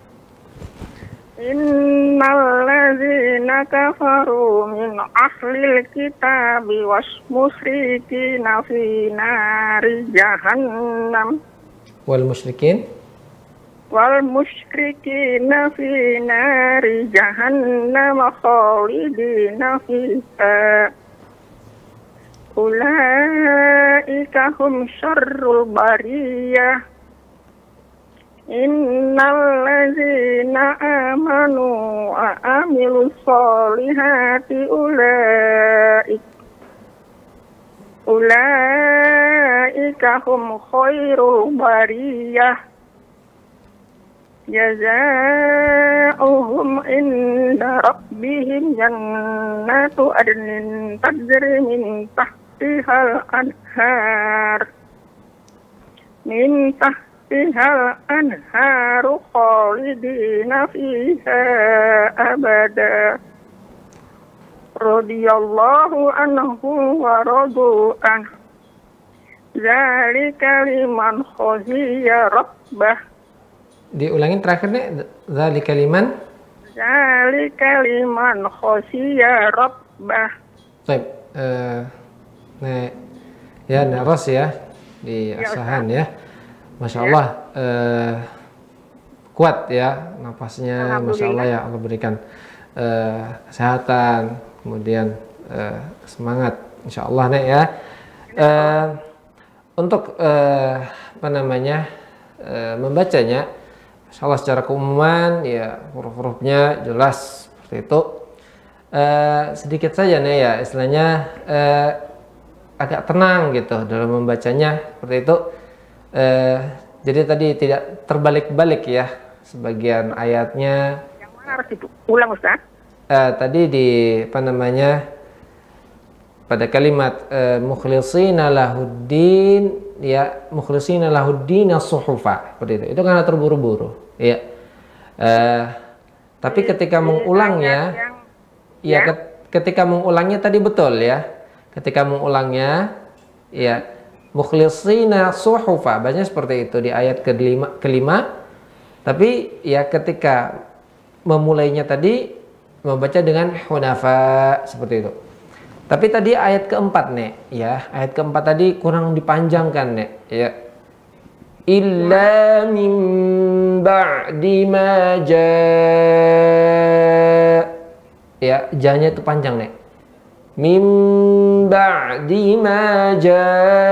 Innal ladzina kafaru min ahlil kitabi was musyrikina fi nari jahannam wal musyrikin والمشركين في نار جهنم خالدين فيها. أولئك هم شر البرية. إن الذين آمنوا وعملوا الصالحات أولئك أولئك هم خير البرية. جزاؤهم عند ربهم جنات عدن تجري من تحتها الأنهار من تحتها الأنهار خالدين فيها أبدا رضي الله عنه ورضوا عنه ذلك لمن خشي ربه diulangin terakhirnya zali kaliman zali kaliman khosiya rabbah. Baik uh, ya naras ya di ya, asahan ya. Masya ya. Allah uh, kuat ya napasnya. Masya Allah ya Allah berikan uh, kesehatan kemudian uh, semangat. Insya Allah nek ya. Uh, untuk uh, apa namanya uh, membacanya Masya Allah secara keumuman ya huruf-hurufnya jelas seperti itu. Eh, sedikit saja nih ya istilahnya eh, agak tenang gitu dalam membacanya seperti itu. Eh, jadi tadi tidak terbalik-balik ya sebagian ayatnya. Yang mana harus diulang Ustaz? Eh, tadi di apa namanya pada kalimat eh, mukhlisina lahuddin ya mukhlisina lahuddin suhufa seperti itu. Itu karena terburu-buru ya. Eh, tapi ketika mengulangnya ya ket- ketika mengulangnya tadi betul ya. Ketika mengulangnya ya mukhlisina suhufa bacanya seperti itu di ayat kelima, kelima tapi ya ketika memulainya tadi membaca dengan hunafa seperti itu tapi tadi ayat keempat nek. Ya ayat keempat tadi kurang dipanjangkan nek. Ya. Illa min ba'di ma ya janya itu panjang nek. Min ba'di ma ja'athumul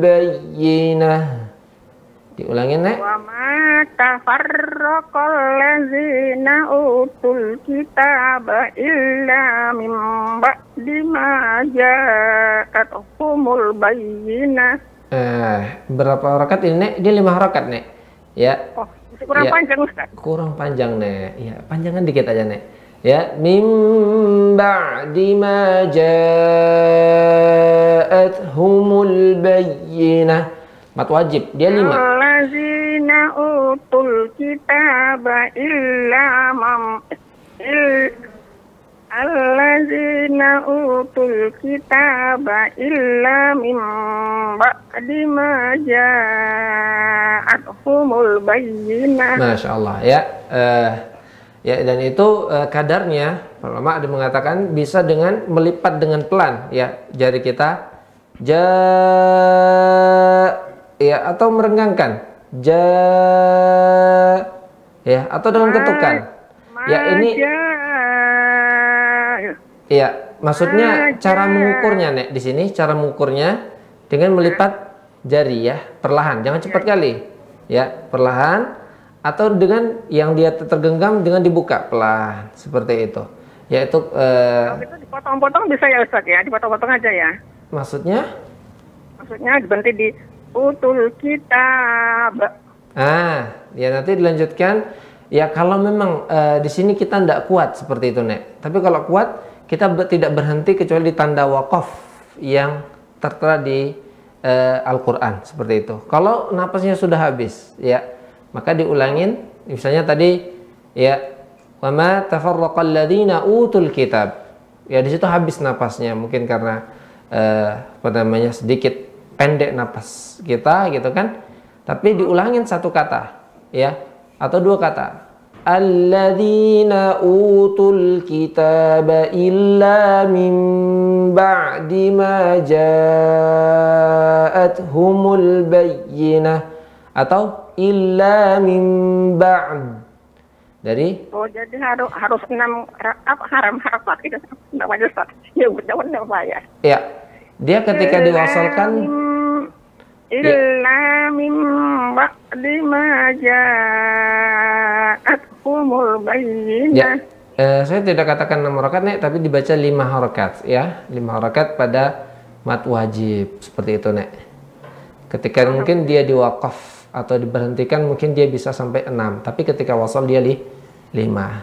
bayyinah Diulangin, Nek. Wa ma tafarraqal ladzina utul kitaba illa min ba'di ma ja'atuhumul bayyinah. Eh, berapa rakaat ini, Nek? Dia lima rakaat, Nek. Ya. Oh, kurang ya. panjang, Ustaz. Kurang panjang, Nek. Ya, panjangan dikit aja, Nek. Ya, mim ba'di ma ja'atuhumul bayyinah Mat wajib dia lima. Allazina utul kitaba illa mam Allazina utul kitaba illa min ba'di ma ja'atuhumul bayyinah. Masya Allah ya. Uh, ya dan itu uh, kadarnya ulama ada mengatakan bisa dengan melipat dengan pelan ya jari kita ja ya atau merenggangkan ja ya atau dengan ketukan ya ini Iya, maksudnya cara mengukurnya, Nek. Di sini cara mengukurnya dengan melipat jari ya, perlahan, jangan cepat kali. Ya, perlahan atau dengan yang dia tergenggam dengan dibuka pelan seperti itu. yaitu eh, Kalau itu dipotong-potong bisa ya Ustaz ya, dipotong-potong aja ya. maksudnya Maksudnya berhenti di utul kitab. ah ya nanti dilanjutkan. Ya kalau memang eh, di sini kita tidak kuat seperti itu nek. Tapi kalau kuat kita ber- tidak berhenti kecuali di tanda wakaf yang tertera di eh, Al-Quran seperti itu. Kalau napasnya sudah habis ya maka diulangin. Misalnya tadi ya wama tafarraqal ladzina utul kitab. Ya di situ habis napasnya mungkin karena eh, apa namanya sedikit pendek napas kita gitu kan tapi diulangin satu kata ya atau dua kata alladzina utul kitaba illa min ba'di ma ja'athumul bayyinah atau illa min ba'd dari Oh jadi harus harus enam apa haram harakat itu namanya Ustaz. Ya jawab apa ya? Dia ketika diwasalkan Illa mim ba'di ma ja'athumul bayyinah. Ya, eh, saya tidak katakan enam harakat nek, tapi dibaca lima harakat ya, lima harakat pada mat wajib seperti itu nek. Ketika mungkin dia diwakaf atau diberhentikan mungkin dia bisa sampai enam, tapi ketika wasal dia li, lima.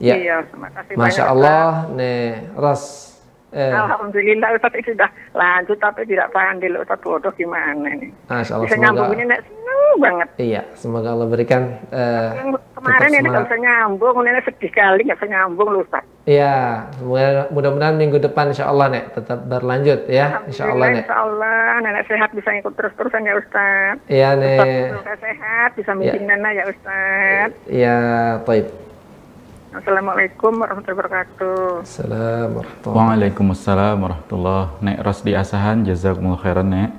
Ya, Iya, terima kasih masya banyak, Allah nek Ros. Eh, Alhamdulillah Ustaz itu sudah lanjut tapi tidak pandai loh Ustaz bodoh gimana nih. masya Allah Bisa semoga nyambunginnya nek seneng banget. iya semoga Allah berikan eh, kemarin ini nggak semangat. bisa nyambung, nenek sedih kali nggak bisa nyambung loh Ustaz. Iya, semoga- mudah-mudahan minggu depan insya Allah nek tetap berlanjut ya, insya Allah nek. Insya Allah nenek sehat bisa ngikut terus-terusan ya Ustaz. Iya nek. Ustaz sehat bisa meeting nenek ya Ustaz. Iya, taib. Assalamualaikum warahmatullahi wabarakatuh. Assalamualaikum warahmatullahi Waalaikumsalam warahmatullahi Nek Rosdi Asahan, jazakumullah khairan Nek.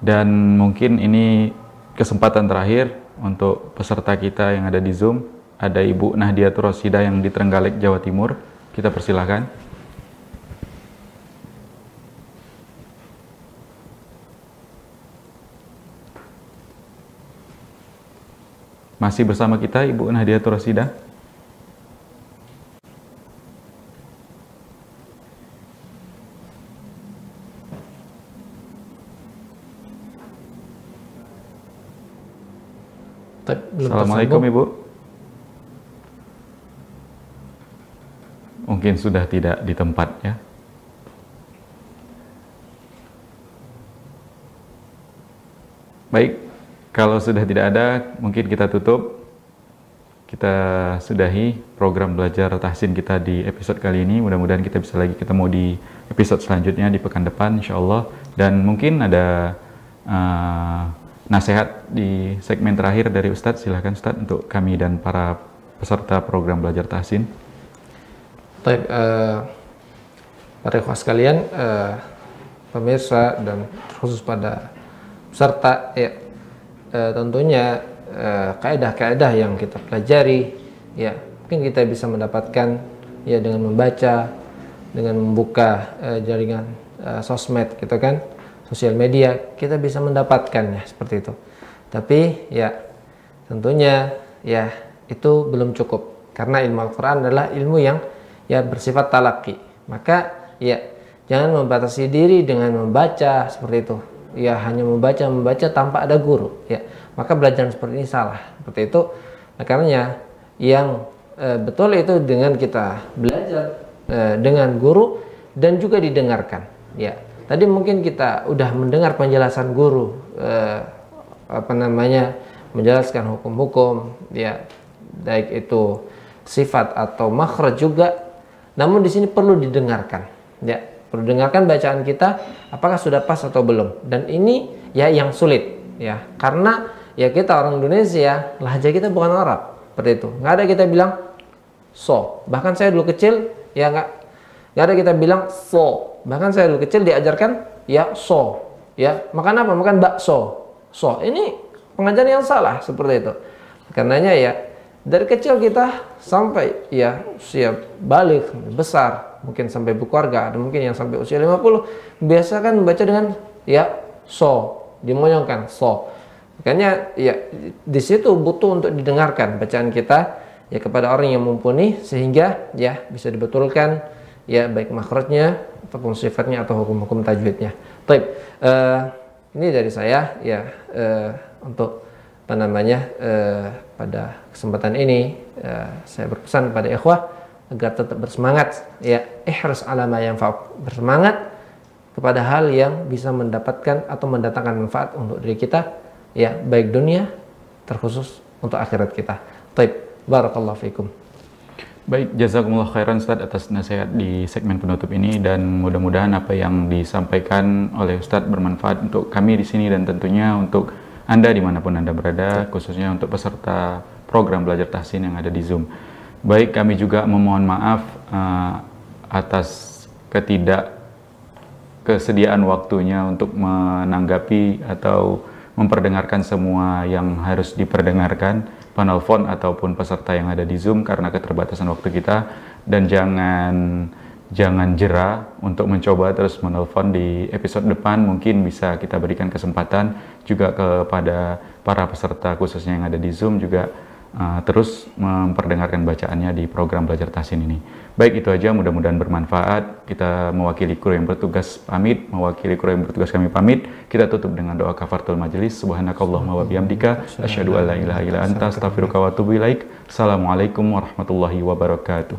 Dan mungkin ini kesempatan terakhir untuk peserta kita yang ada di Zoom. Ada Ibu Nahdiatur Rosida yang di Trenggalek, Jawa Timur. Kita persilahkan. Masih bersama kita Ibu Nahdiatur Rosida? Belum Assalamualaikum tersambung. Ibu. Mungkin sudah tidak di tempat ya. Baik, kalau sudah tidak ada, mungkin kita tutup. Kita sudahi program belajar tahsin kita di episode kali ini. Mudah-mudahan kita bisa lagi ketemu di episode selanjutnya di pekan depan, insya Allah. Dan mungkin ada uh, nasihat di segmen terakhir dari Ustadz. Silahkan Ustadz untuk kami dan para peserta program belajar tahsin. Taib, eh, para ikhwah sekalian, eh, pemirsa dan khusus pada peserta, ya, eh, tentunya eh, kaedah-kaedah yang kita pelajari, ya mungkin kita bisa mendapatkan ya dengan membaca, dengan membuka eh, jaringan eh, sosmed, gitu kan, sosial media, kita bisa mendapatkannya seperti itu. Tapi ya tentunya ya itu belum cukup. Karena ilmu Al-Quran adalah ilmu yang ya bersifat talaki. Maka ya jangan membatasi diri dengan membaca seperti itu. Ya hanya membaca membaca tanpa ada guru ya. Maka belajar seperti ini salah seperti itu. Nah, karenanya yang eh, betul itu dengan kita belajar eh, dengan guru dan juga didengarkan ya tadi mungkin kita udah mendengar penjelasan guru eh, apa namanya menjelaskan hukum-hukum ya baik itu sifat atau makhraj juga. Namun di sini perlu didengarkan ya. Perlu dengarkan bacaan kita apakah sudah pas atau belum. Dan ini ya yang sulit ya. Karena ya kita orang Indonesia lahja kita bukan Arab seperti itu. Nggak ada kita bilang so. Bahkan saya dulu kecil ya nggak nggak ada kita bilang so bahkan saya dulu kecil diajarkan ya so. Ya makan apa? Makan bakso. So ini pengajaran yang salah seperti itu. Karenanya ya dari kecil kita sampai ya usia balik besar mungkin sampai berkeluarga ada mungkin yang sampai usia 50 biasa kan membaca dengan ya so. Dimoyongkan so. Makanya ya di situ butuh untuk didengarkan bacaan kita ya kepada orang yang mumpuni sehingga ya bisa dibetulkan ya baik makhrajnya ataupun sifatnya atau hukum-hukum tajwidnya. Baik, eh, ini dari saya ya eh, untuk apa namanya eh, pada kesempatan ini eh, saya berpesan kepada ikhwah agar tetap bersemangat ya ihras alama yang bersemangat kepada hal yang bisa mendapatkan atau mendatangkan manfaat untuk diri kita ya baik dunia terkhusus untuk akhirat kita. Baik, barakallahu fikum. Baik, jazakumullah khairan Ustaz atas nasihat di segmen penutup ini. Dan mudah-mudahan apa yang disampaikan oleh Ustadz bermanfaat untuk kami di sini dan tentunya untuk Anda di mana pun Anda berada, khususnya untuk peserta program belajar tahsin yang ada di Zoom. Baik, kami juga memohon maaf uh, atas ketidak kesediaan waktunya untuk menanggapi atau memperdengarkan semua yang harus diperdengarkan penelpon ataupun peserta yang ada di Zoom karena keterbatasan waktu kita dan jangan jangan jera untuk mencoba terus menelpon di episode depan mungkin bisa kita berikan kesempatan juga kepada para peserta khususnya yang ada di Zoom juga uh, terus memperdengarkan bacaannya di program belajar tahsin ini. Baik itu aja mudah-mudahan bermanfaat. Kita mewakili kru yang bertugas pamit, mewakili kru yang bertugas kami pamit. Kita tutup dengan doa kafaratul majelis. Subhanakallahumma wa bihamdika asyhadu an la ilaha illa anta astaghfiruka wa atubu ilaik. Assalamualaikum warahmatullahi wabarakatuh.